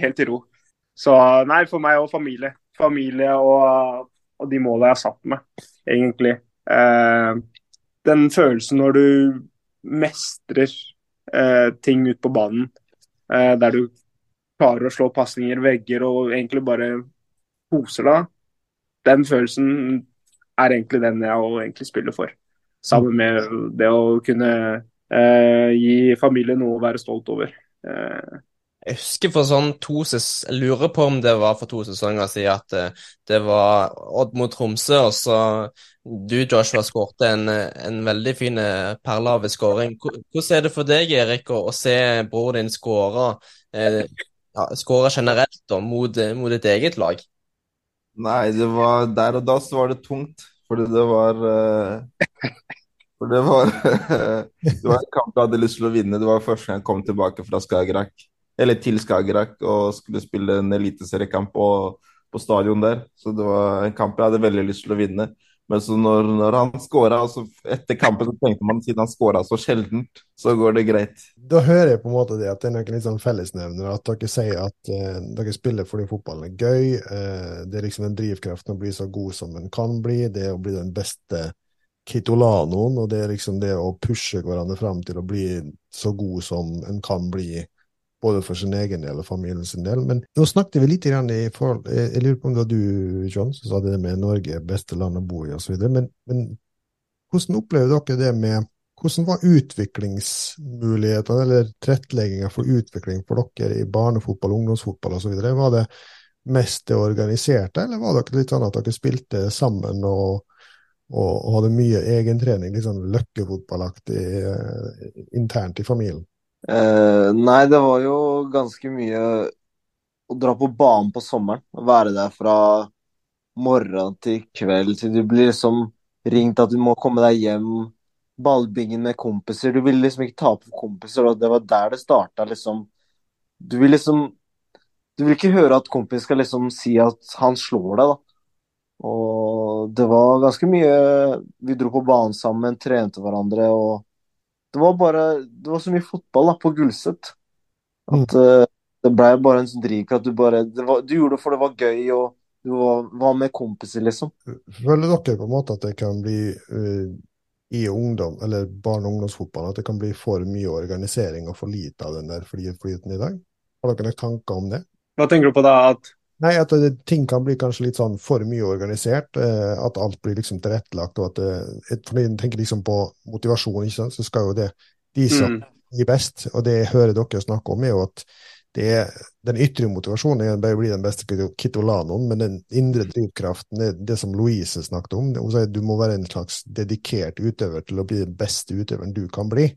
helt i ro. Så nei, for meg og familie. Familie og, og de målene jeg har satt meg, egentlig. Eh, den følelsen når du mestrer eh, ting ut på banen, eh, der du klarer å slå pasninger, vegger og egentlig bare koser deg, den følelsen er egentlig den jeg egentlig spiller for. Sammen med det å kunne eh, gi familien noe å være stolt over. Eh, Jeg husker for sånn to Jeg lurer på om det var for to sesonger siden at eh, det var Odd mot Tromsø, og så du, Joshua, skårte en, en veldig fin eh, perle av en skåring. Hvordan er det for deg, Erik, å, å se broren din skåre eh, ja, generelt da, mot, mot ditt eget lag? Nei, det var der og da så var det tungt. Fordi det var uh, For det var Det var en kamp jeg hadde lyst til å vinne. Det var første gang jeg kom tilbake fra Skagerrak eller til Skagerrak og skulle spille en eliteseriekamp på, på stadion der. Så det var en kamp jeg hadde veldig lyst til å vinne. Men så når, når han skåra, altså etter kampen så tenkte man siden han skåra så sjeldent, så går det greit. Da hører jeg på en måte det at det er noen litt sånn fellesnevner. At dere sier at eh, dere spiller fordi fotballen er gøy. Eh, det er liksom den drivkraften å bli så god som en kan bli. Det å bli den beste kitolanoen, og det er liksom det å pushe hverandre fram til å bli så god som en kan bli både for sin egen del og familien sin del. Men nå snakket vi litt i forhold Jeg lurer på om det var du, John, som sa det med Norge, beste land å bo i osv. Men, men hvordan opplever dere det med hvordan var utviklingsmulighetene eller tilrettelegginga for utvikling for dere i barnefotball, ungdomsfotball osv.? Var det mest det organiserte, eller var det litt sånn at dere spilte sammen og, og, og hadde mye egentrening, litt sånn løkkefotballaktig eh, internt i familien? Eh, nei, det var jo ganske mye å dra på banen på sommeren. Være der fra morgen til kveld til du blir liksom ringt at du må komme deg hjem. Ballbingen med kompiser. Du ville liksom ikke tape for kompiser, og det var der det starta, liksom. Du vil liksom Du vil ikke høre at kompis skal liksom si at han slår deg, da. Og det var ganske mye Vi dro på banen sammen, trente hverandre og det var bare Det var så mye fotball da, på Gullset at mm. uh, det ble bare en sånn drivkraft. Du, bare, var, du gjorde det for det var gøy, og du var, var, med kompiser, liksom. Føler dere på en måte at det kan bli uh, i ungdom, eller barne- og ungdomsfotball, at det kan bli for mye organisering og for lite av den der flyten i dag? Har dere noen tanker om det? Hva tenker du på da? At Nei, at det, ting kan bli kanskje litt sånn for mye organisert. Eh, at alt blir liksom tilrettelagt. og at det, For jeg tenker liksom på motivasjon, ikke sant? så skal jo det De som mm. gir best, og det jeg hører dere snakke om, er jo at det er, den ytre motivasjonen er bare å bli den beste kitolanoen, men den indre drivkraften er det som Louise snakket om. Hun sier at du må være en slags dedikert utøver til å bli den beste utøveren du kan bli.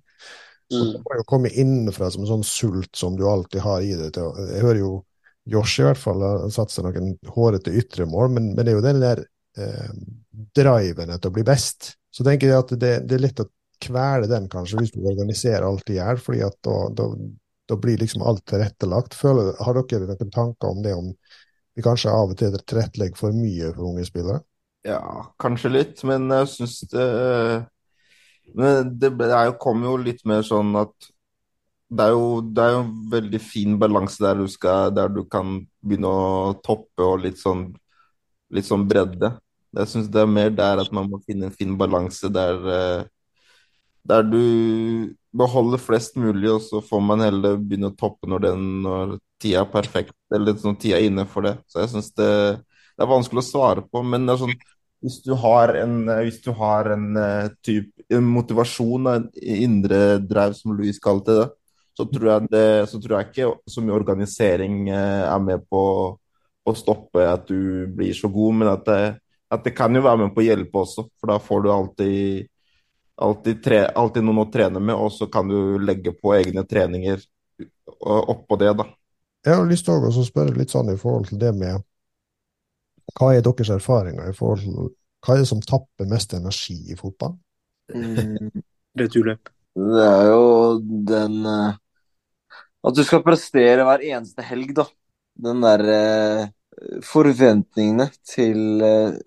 Så Og det må jo komme innenfra som en sånn sult som du alltid har i deg. Jeg hører jo Josh i hvert fall har satt seg noen hårete ytre mål, men, men, det er jo den der eh, driven etter å bli best. Så tenker jeg at det, det, er litt å kvele den, kanskje, hvis du organiserer alt i hjel, fordi da, da, da, blir liksom alt tilrettelagt. Føler, har dere noen tanker om det, om vi kanskje av og til tilrettelegger for mye for unge spillere? Ja, kanskje litt, men jeg syns det Men det, det jo, kommer jo litt mer sånn at det er, jo, det er jo en veldig fin balanse der der du kan begynne å toppe og litt sånn, litt sånn bredde. Jeg syns det er mer der at man må finne en fin balanse der, eh, der du beholder flest mulig, og så får man heller begynne å toppe når, den, når tida er perfekt, eller sånn tida er inne for det. Så jeg syns det, det, er vanskelig å svare på. Men det er sånn, hvis du har en, du har en, eh, typ, en motivasjon, en indre drev, som Louis kalte det, så tror jeg, det, så tror jeg ikke så mye organisering eh, er med på å stoppe at du blir så god, men at det, at det kan jo være med på å hjelpe også. For da får du alltid, alltid, tre, alltid noen å trene med, og så kan du legge på egne treninger oppå det, da. Jeg har lyst til å spørre litt sånn i forhold til det med Hva er deres erfaringer i forhold til Hva er det som tapper mest energi i fotball? Mm, returløp. Det er jo den uh, at du skal prestere hver eneste helg, da. Den derre eh, forventningene til eh,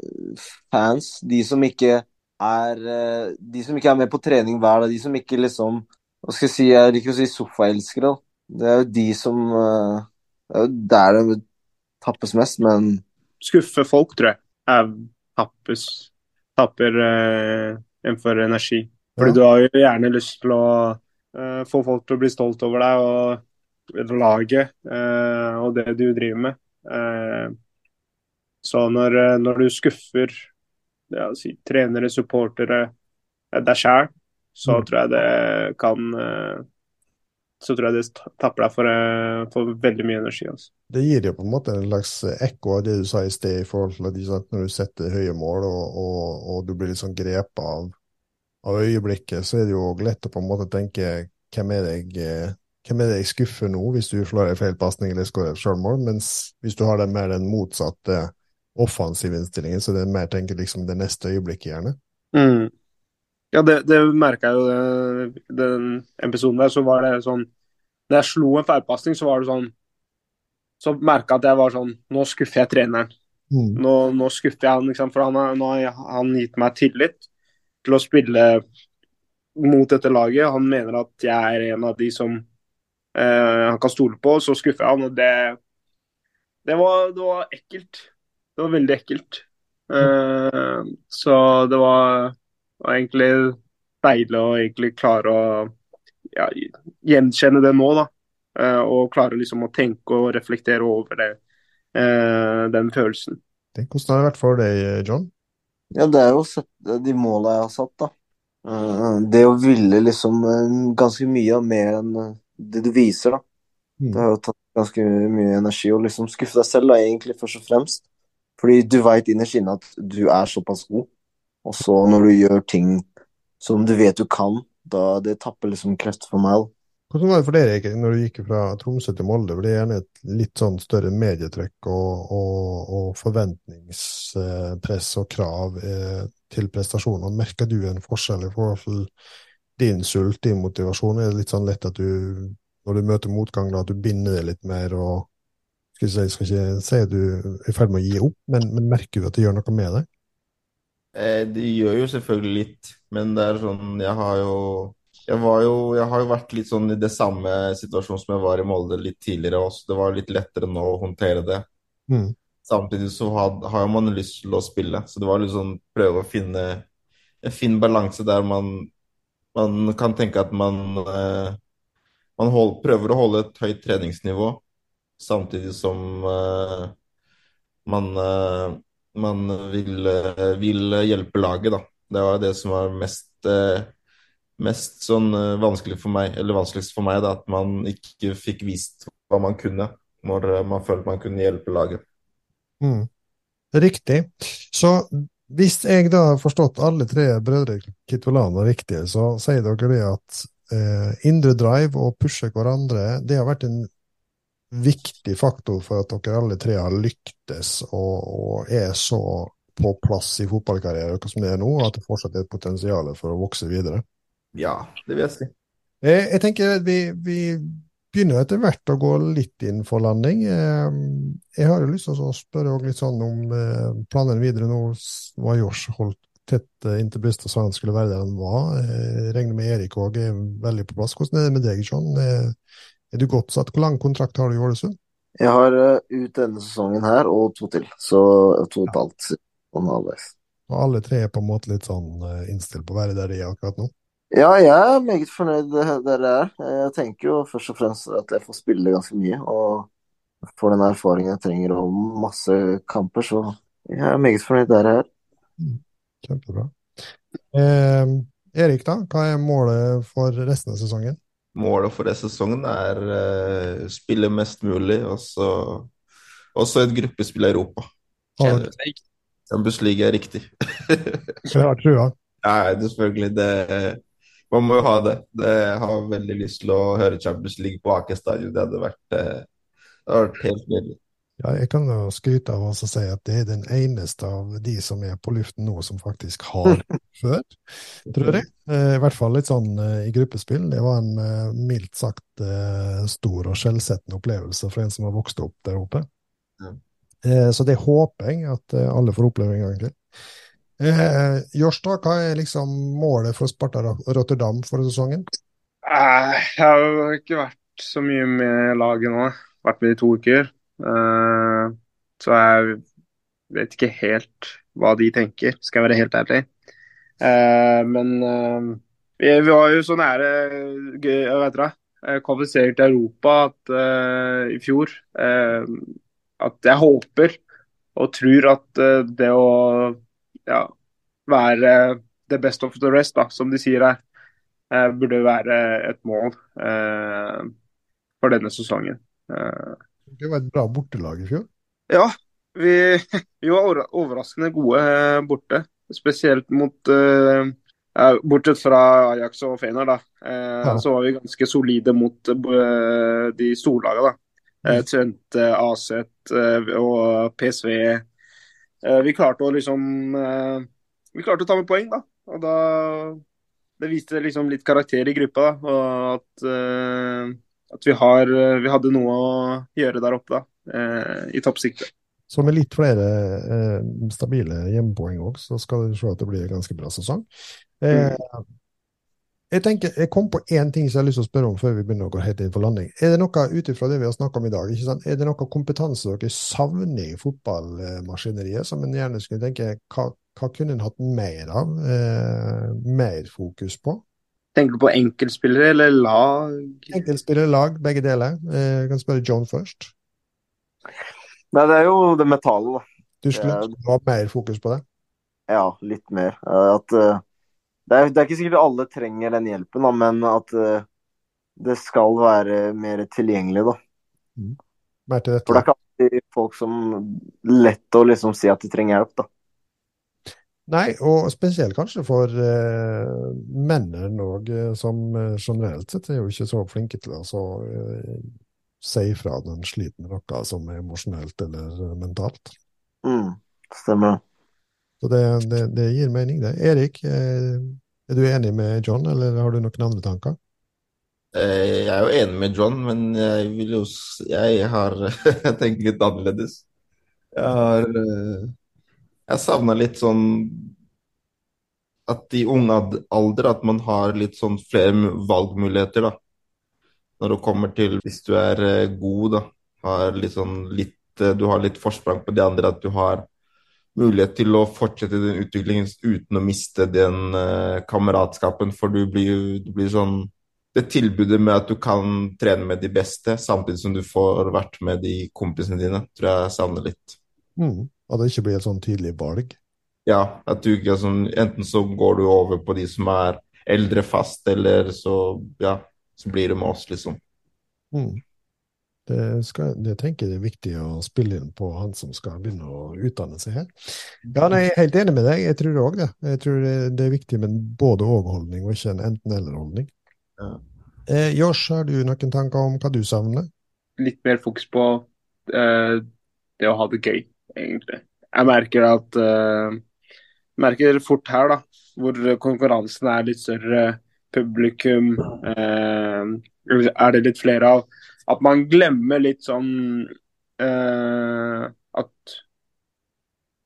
fans. De som ikke er eh, De som ikke er med på trening hver dag. De som ikke liksom Hva skal jeg si, jeg liker å si sofaelskere. Det er jo de som eh, Det er jo der det tappes mest, men Skuffe folk, tror jeg, er tappes Tapper eh, en for energi. Fordi ja. du har jo gjerne lyst til å få folk til å bli stolt over deg. og laget eh, og det du driver med. Eh, så når, eh, når, du skuffer ja, si, trenere, supportere, deg sjæl, så mm. tror jeg det kan så tror jeg det tapper deg for, eh, for veldig mye energi. Altså. Det gir jo på en måte en slags ekko av det du sa i sted, i forhold til at når du setter høye mål og, og, og du blir litt sånn grepet av, av øyeblikket, så er det jo lett å på en måte tenke hvem er det jeg, eh, hvem er det jeg skuffer nå, hvis du slår en feil pasning eller skårer et selvmål, mens hvis du har den mer den motsatte offensive innstillingen, så det er mer tenker liksom det neste øyeblikket, gjerne. Mm. Ja, det, det merka jeg jo det, den episoden der. Så var det sånn Når jeg slo en feilpasning, så var det sånn Så merka jeg at jeg var sånn Nå skuffer jeg treneren. Mm. Nå, nå skuffer jeg han, liksom, for han har, nå har han gitt meg tillit til å spille mot dette laget. Han mener at jeg er en av de som eh, han kan stole på. Så skuffer jeg han, og det, det, var, det var ekkelt. Det var veldig ekkelt. Eh, så det var, var egentlig deilig å egentlig klare å ja, gjenkjenne det nå, da. Eh, og klare liksom å tenke og reflektere over det, eh, den følelsen. Tenk hvordan det har vært for deg, John. Ja, det er jo sette de måla jeg har satt, da. Eh, Det å ville liksom eh, ganske mye og mer enn eh, det du viser, da. Mm. Det har jo tatt ganske mye energi å liksom skuffe deg selv, da, egentlig, først og fremst. Fordi du veit innerst inne at du er såpass god, og så når du gjør ting som du vet du kan, da det tapper liksom krefter for meg. da. Hvordan var det for dere når du gikk fra Tromsø til Molde? Ble det gjerne et litt sånn større medietrykk og, og, og forventningspress og krav eh, til prestasjoner? Merker du en forskjell i forhold til din sult, din motivasjon? Er det litt sånn lett at du, når du møter motgang, da, at du binder det litt mer og skal si, skal ikke si at du er i ferd med å gi opp, men, men merker du at det gjør noe med deg? Eh, det gjør jo selvfølgelig litt, men det er sånn Jeg har jo jeg, var jo, jeg har jo vært litt sånn i det samme situasjonen som jeg var i Molde litt tidligere også. Det var litt lettere nå å håndtere det. Mm. Samtidig så har, har man lyst til å spille, så det var litt sånn prøve å finne en fin balanse der man, man kan tenke at man, eh, man hold, prøver å holde et høyt treningsnivå, samtidig som eh, man, eh, man vil, eh, vil hjelpe laget, da. Det var det som var mest, eh, mest sånn eh, vanskelig for meg, eller vanskeligst for meg, da, at man ikke fikk vist hva man kunne, når eh, man følte man kunne hjelpe laget. Mm. Riktig. Så hvis jeg da har forstått alle tre brødre Kitolano riktig, så sier dere det at eh, indre drive og pushe hverandre, det har vært en viktig faktor for at dere alle tre har lyktes og, og er så på plass i fotballkarrieren som det er nå, at det fortsatt er et potensial for å vokse videre. Ja, det vil jeg si. Eh, Jeg tenker vi, vi begynner etter hvert å gå litt inn for landing. Eh, Jeg har jo lyst til å spørre litt sånn om eh, planene videre nå. var Josh holdt tett inntil brystet og sa han skulle være der han var. Eh, Jeg regner med Erik òg er veldig på plass. Hvordan er det med deg, John? Eh, Er du godt satt? Hvor lang kontrakt har du i Ålesund? Jeg har ut denne sesongen her og to til, så to og et halvt og alle tre er på en måte litt sånn innstilt på å være der de er akkurat nå? Ja, jeg er meget fornøyd der jeg er. Jeg tenker jo først og fremst at jeg får spille ganske mye og får den erfaringen jeg trenger og masse kamper, så jeg er meget fornøyd der jeg er. Kjempebra. Eh, Erik, da? Hva er målet for resten av sesongen? Målet for denne sesongen er uh, spille mest mulig, og så også et gruppespill i Europa. Champions League er riktig. har trua? Ja, det er selvfølgelig det. Man må jo ha det. det. Jeg har veldig lyst til å høre Champions League på Aker stadion. Det hadde vært, eh, det hadde vært helt nydelig. Ja, jeg kan jo skryte av og si at det er den eneste av de som er på luften nå, som faktisk har før, tror jeg. Eh, I hvert fall litt sånn eh, i gruppespill. Det var en mildt sagt stor og skjellsettende opplevelse for en som har vokst opp der oppe. Ja. Så det håper jeg at alle får oppleve en gang til. Eh, Josh, hva er liksom målet for Sparta Rotterdam for sesongen? Eh, Jeg har ikke vært så mye med laget nå. Vært med i to uker. Eh, Så jeg vet ikke helt hva de tenker, skal jeg være helt ærlig. Eh, Men eh, vi, vi var jo så nære gøy, vet dere, eh, kvalifisering til Europa at, eh, i fjor at jeg håper og tror at det å ja, være the best of the rest, da, som de sier her, eh, burde være et mål eh, for denne sesongen. Eh, Det var et bra bortelag i fjor. ja, vi, vi var overraskende gode borte. Spesielt mot eh, Bortsett fra Ajax og Fener, da. Eh. Så var vi ganske solide mot de storlagene, da. Mm. Twente, Aset eh, og PSV. Eh, vi klarte å liksom eh, Vi klarte å ta med poeng, da. Og da Det viste liksom litt karakter i gruppa, da. Og at, eh, at vi, har, vi hadde noe å gjøre der oppe, da. I toppsiktet. Så med litt flere eh, stabile hjemmepoeng òg, så skal du se at det blir en ganske bra sesong. Eh, jeg tenker, jeg kom på én ting som jeg har lyst til å spørre om før vi begynner å gå helt inn for landing. Er det noe ut ifra det vi har snakka om i dag, ikke sant? er det noe kompetanse dere savner i fotballmaskineriet, som en gjerne skulle tenke hva, hva kunne en hatt mer av? Eh, mer fokus på? Tenker du på enkeltspillere eller lag? Enkeltspillere, lag, begge deler. Eh, jeg kan spørre John først. Nei, det er jo det metallet, da. Du skulle det var mer fokus på det? Ja, litt mer. Eh, At eh, det er, det er ikke sikkert alle trenger den hjelpen, da, men at uh, det skal være mer tilgjengelig, da. Mer til For det er ikke alltid folk som lett å liksom si at de trenger hjelp, da. Nei, og spesielt kanskje for uh, mennene òg, som eh, generelt sett er jo ikke så flinke til å altså, eh, si ifra når en sliter med noe som er emosjonelt eller mentalt. Mm, stemmer. Så det, det, det gir mening, det. Erik, eh, er du enig med John, eller har du noen andre tanker? Eh, Jeg er jo enig med John, men jeg vil jo Jeg har tenker litt annerledes. Jeg har eh, Jeg savna litt sånn at i ung alder at man har litt sånn flere valgmuligheter, da. Når det kommer til hvis du er god, da. Har litt sånn litt Du har litt forsprang på de andre, at du har mulighet til å fortsette den utviklingen uten å miste den uh, kameratskapen, for du blir du blir sånn det tilbudet med at du kan trene med de beste, samtidig som du får vært med de kompisene dine, tror jeg savner litt. Mm. At det ikke blir et sånn tydelig valg. Ja, at du ikke sånn Enten så går du over på de som er eldre fast, eller så Ja, så blir det med oss, liksom. Mm. Det, skal, det tenker jeg det er viktig å spille inn på han som skal begynne å utdanne seg her. Ja, nei, Jeg er helt enig med deg, jeg tror òg det. Jeg tror det, det er viktig med en både-og-holdning, og ikke en enten-eller-holdning. Ja. Eh, Josh, har du noen tanker om hva du savner? litt mer fokus på eh, det å ha det gøy, egentlig. Jeg merker at eh, merker fort her, da, hvor konkurransen er litt større, publikum eh, er det litt flere av, at man glemmer litt sånn eh, at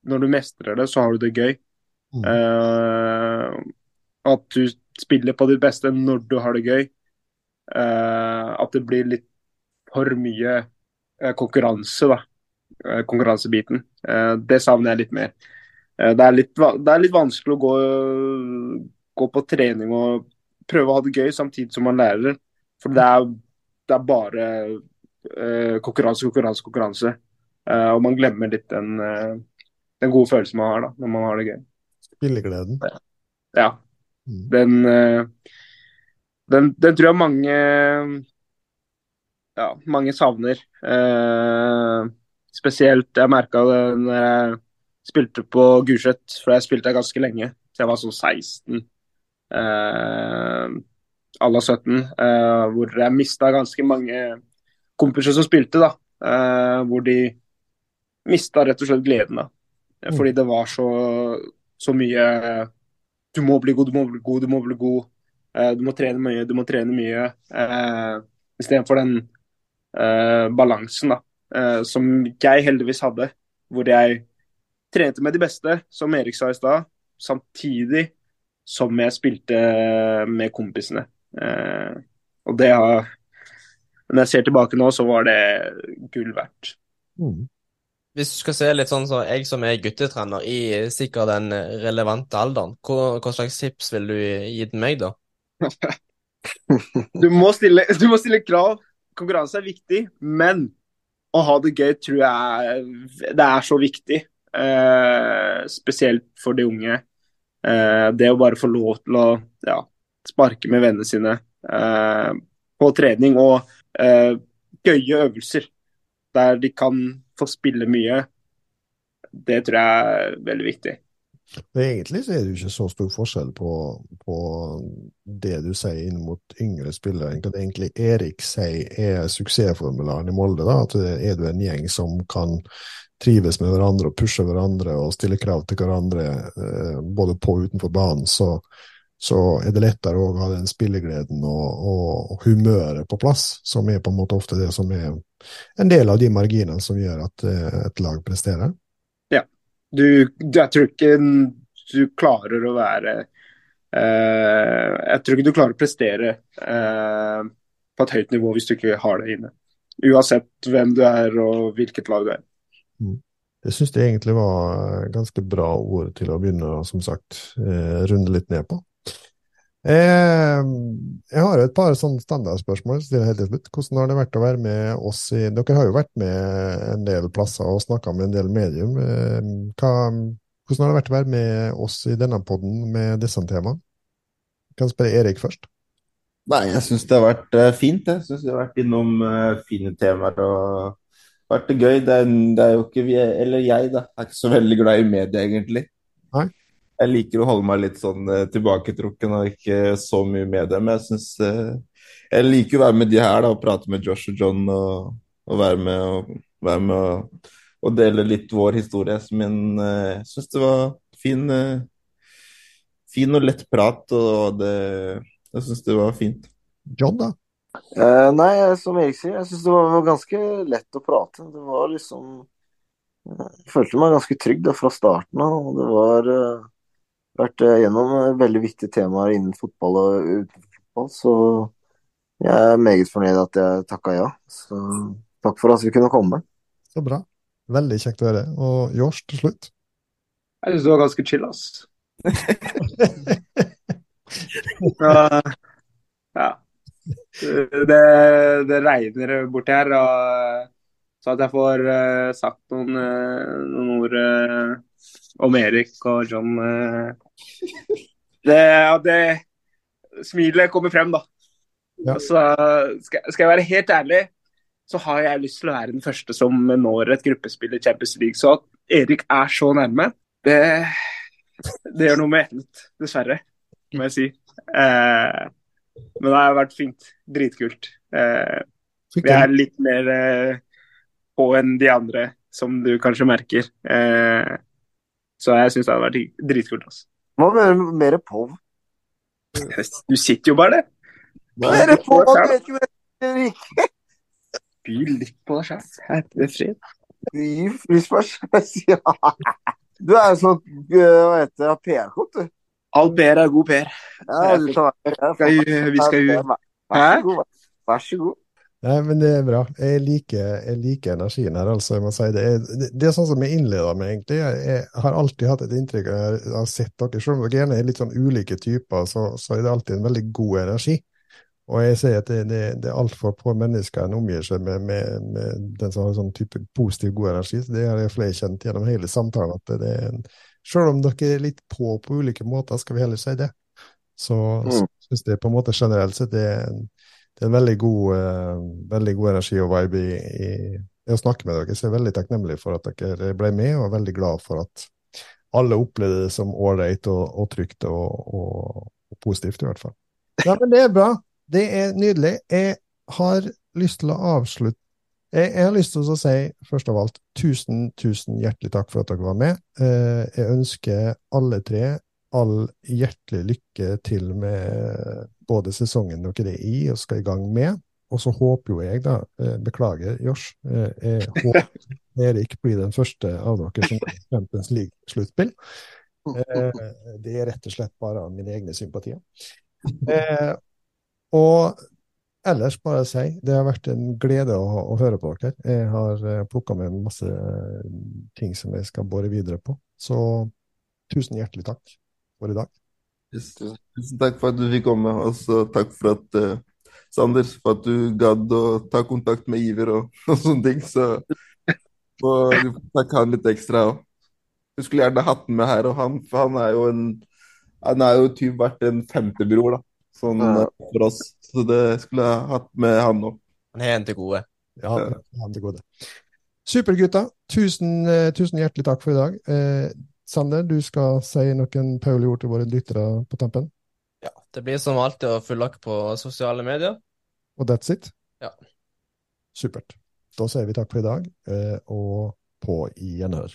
når du mestrer det, så har du det gøy. Mm. Eh, at du spiller på ditt beste når du har det gøy. Eh, at det blir litt for mye eh, konkurranse, da. Eh, konkurransebiten. Eh, det savner jeg litt mer. Det, er litt, det er litt vanskelig å gå, gå på trening og prøve å ha det gøy samtidig som man lærer. For det er, det er bare eh, konkurranse, konkurranse, konkurranse. Eh, og man glemmer litt den, eh, den gode følelsen man har da, når man har det gøy. Spillegleden? Ja. Mm. Den, den, den tror jeg mange ja, mange savner. Eh, spesielt jeg merka det når jeg spilte på Gulset, for jeg spilte der ganske lenge. Så jeg var sånn 16. Eh, alle 17. Eh, hvor jeg mista ganske mange kompiser som spilte, da. Eh, hvor de mista rett og slett gleden, da. Fordi det var så, så mye Du må bli god, du må bli god, du må bli god. Eh, du må trene mye, du må trene mye. Eh, Istedenfor den eh, balansen da, eh, som jeg heldigvis hadde, hvor jeg trente med de beste, som Erik sa i stad, samtidig som jeg spilte med kompisene. Eh, og det har Når jeg ser tilbake nå, så var det gull verdt. Mm. Hvis du skal se litt sånn så jeg som er guttetrener i sikkert den relevante alderen, hva, hva slags tips vil du gitt meg da? Du må stille, du må stille krav. Konkurranse er viktig, men å ha det gøy tror jeg det er så viktig. Eh, spesielt for de unge. Eh, det å bare få lov til å ja, sparke med vennene sine eh, på trening og eh, gøye øvelser der de kan få spille mye. Det tror jeg er veldig viktig. Egentlig så er det jo ikke så stor forskjell på, på det du sier inn mot yngre spillere. Egentlig, egentlig Erik sier er suksessformularen i Molde. da, At er du en gjeng som kan trives med hverandre og pushe hverandre og stille krav til hverandre eh, både på og utenfor banen, så, så er det lettere å ha den spillegleden og, og, og, humøret på plass, som er på en måte ofte det som er en del av de marginene som gjør at eh, et lag presterer. Du, jeg tror ikke du klarer å være uh, Jeg tror ikke du klarer å prestere uh, på et høyt nivå hvis du ikke har det inne. Uansett hvem du er og hvilket lag du er. Mm. Jeg syns det egentlig var ganske bra ord til å begynne som sagt, uh, runde litt ned på. Jeg har et par sånne standardspørsmål. helt til slutt. Hvordan har det vært å være med oss i Dere har jo vært med en del plasser og snakka med en del medium. Hva, hvordan har det vært å være med oss i denne poden med disse temaene? Kan spørre Erik først. Nei, jeg syns det har vært uh, fint. Jeg syns vi har vært innom uh, fine temaer og vært det gøy. Det er, det er, jo ikke vi, eller jeg, da, Jeg er ikke så veldig glad i media, egentlig. Nei jeg liker å holde meg litt sånn uh, tilbaketrukken og ikke så mye med det. Men jeg syns uh, Jeg liker å være med de her da, og prate med Josh og John og, og være med og, være med og, og, dele litt vår historie. Men uh, jeg syns det var fin, fin og lett prat, og det, jeg syns det var fint. John, da? nei, som Erik sier, jeg syns det var ganske lett å prate. Det var liksom Jeg følte meg ganske trygg da, fra starten av. det var vært eh, gjennom eh, veldig viktige temaer innen fotball og utenfor fotball. Så jeg er meget fornøyd at jeg takka ja. Så takk for at vi kunne komme. Så bra. Veldig kjekt å høre. Og Jors til slutt? Jeg syns du var ganske chill, ass. ja. ja. Det, det, regner borti her, og så at jeg får uh, sagt noen, uh, noen ord uh, om Erik og John det, det Smilet kommer frem, da. Ja. Så skal, skal, jeg være helt ærlig, så har jeg lyst til å være den første som når et gruppespill i Champions League. Så at Erik er så nærme, det, det gjør noe med ett, dessverre, må jeg si. Eh, men det har vært fint. Dritkult. Eh, vi er litt mer eh, på enn de andre, som du kanskje merker. Eh, så jeg syns det hadde vært dritkult. Altså. Hva mener du mer på? Du sitter jo bare der. Mer på, du vet ikke hva By litt på deg sjæl. Herre fred. Du er jo sånn hva heter det, PR-kort, du. All PR er god PR. Ja, du tar, vi skal jo Vær så god. Nei, men det er bra. Jeg liker, jeg liker energien her, altså. jeg må si Det det, det er sånn som jeg innleda med, egentlig. Jeg, jeg, har alltid hatt et inntrykk av jeg har sett dere, selv om dere gjerne er litt sånn ulike typer, så, så, er det alltid en veldig god energi. Og jeg sier at det, det, det er altfor få mennesker en omgir seg med, med, med, den som har sånn type positiv, god energi. Så det har jeg flere kjent gjennom hele samtalen. at det er en, Selv om dere er litt på på ulike måter, skal vi heller si det. Så, mm. så syns jeg på en måte generelt sett det er en det er en veldig god, uh, veldig god energi og vibe i, i, i, å snakke med dere. Så jeg er veldig takknemlig for at dere ble med, og er veldig glad for at alle opplevde det som ålreit og, og, trygt og, og, og, positivt, i hvert fall. Ja, men det er bra. Det er nydelig. Jeg har lyst til å avslutte jeg, har lyst til å si først av alt tusen, tusen hjertelig takk for at dere var med. Uh, jeg ønsker alle tre all hjertelig lykke til med både sesongen dere er i og skal i gang med. Og så håper jo jeg, da, eh, beklager Josh, eh, jeg håper Erik blir den første av dere som går Champions League-sluttspill. Eh, det er rett og slett bare av mine egne sympatier. Og ellers bare si det har vært en glede å, å høre på dere. Jeg har plukka med masse ting som jeg skal bore videre på. Så tusen hjertelig takk for i dag. Tusen takk for at du fikk komme, og så takk for at uh, Sander, for at du gadd å ta kontakt med Iver og, og sånne ting. Så og du får takke han litt ekstra òg. Du skulle gjerne hatt den med her, og han, for han er jo en han er jo typ vært en femtebror, da. sånn Ja. eh, for oss. Så det skulle jeg hatt med han òg. Han har en til gode. Ja, han, går det. Supert, gutta. Tusen, eh, tusen hjertelig takk for i dag. Eh, Sander, du skal si noen Paul-ord til våre lyttere på tampen, Ja, det blir som alltid å følge dere på sosiale medier. og that's it? Ja. Supert. Da sier vi takk for i dag, eh, og på gjenhør.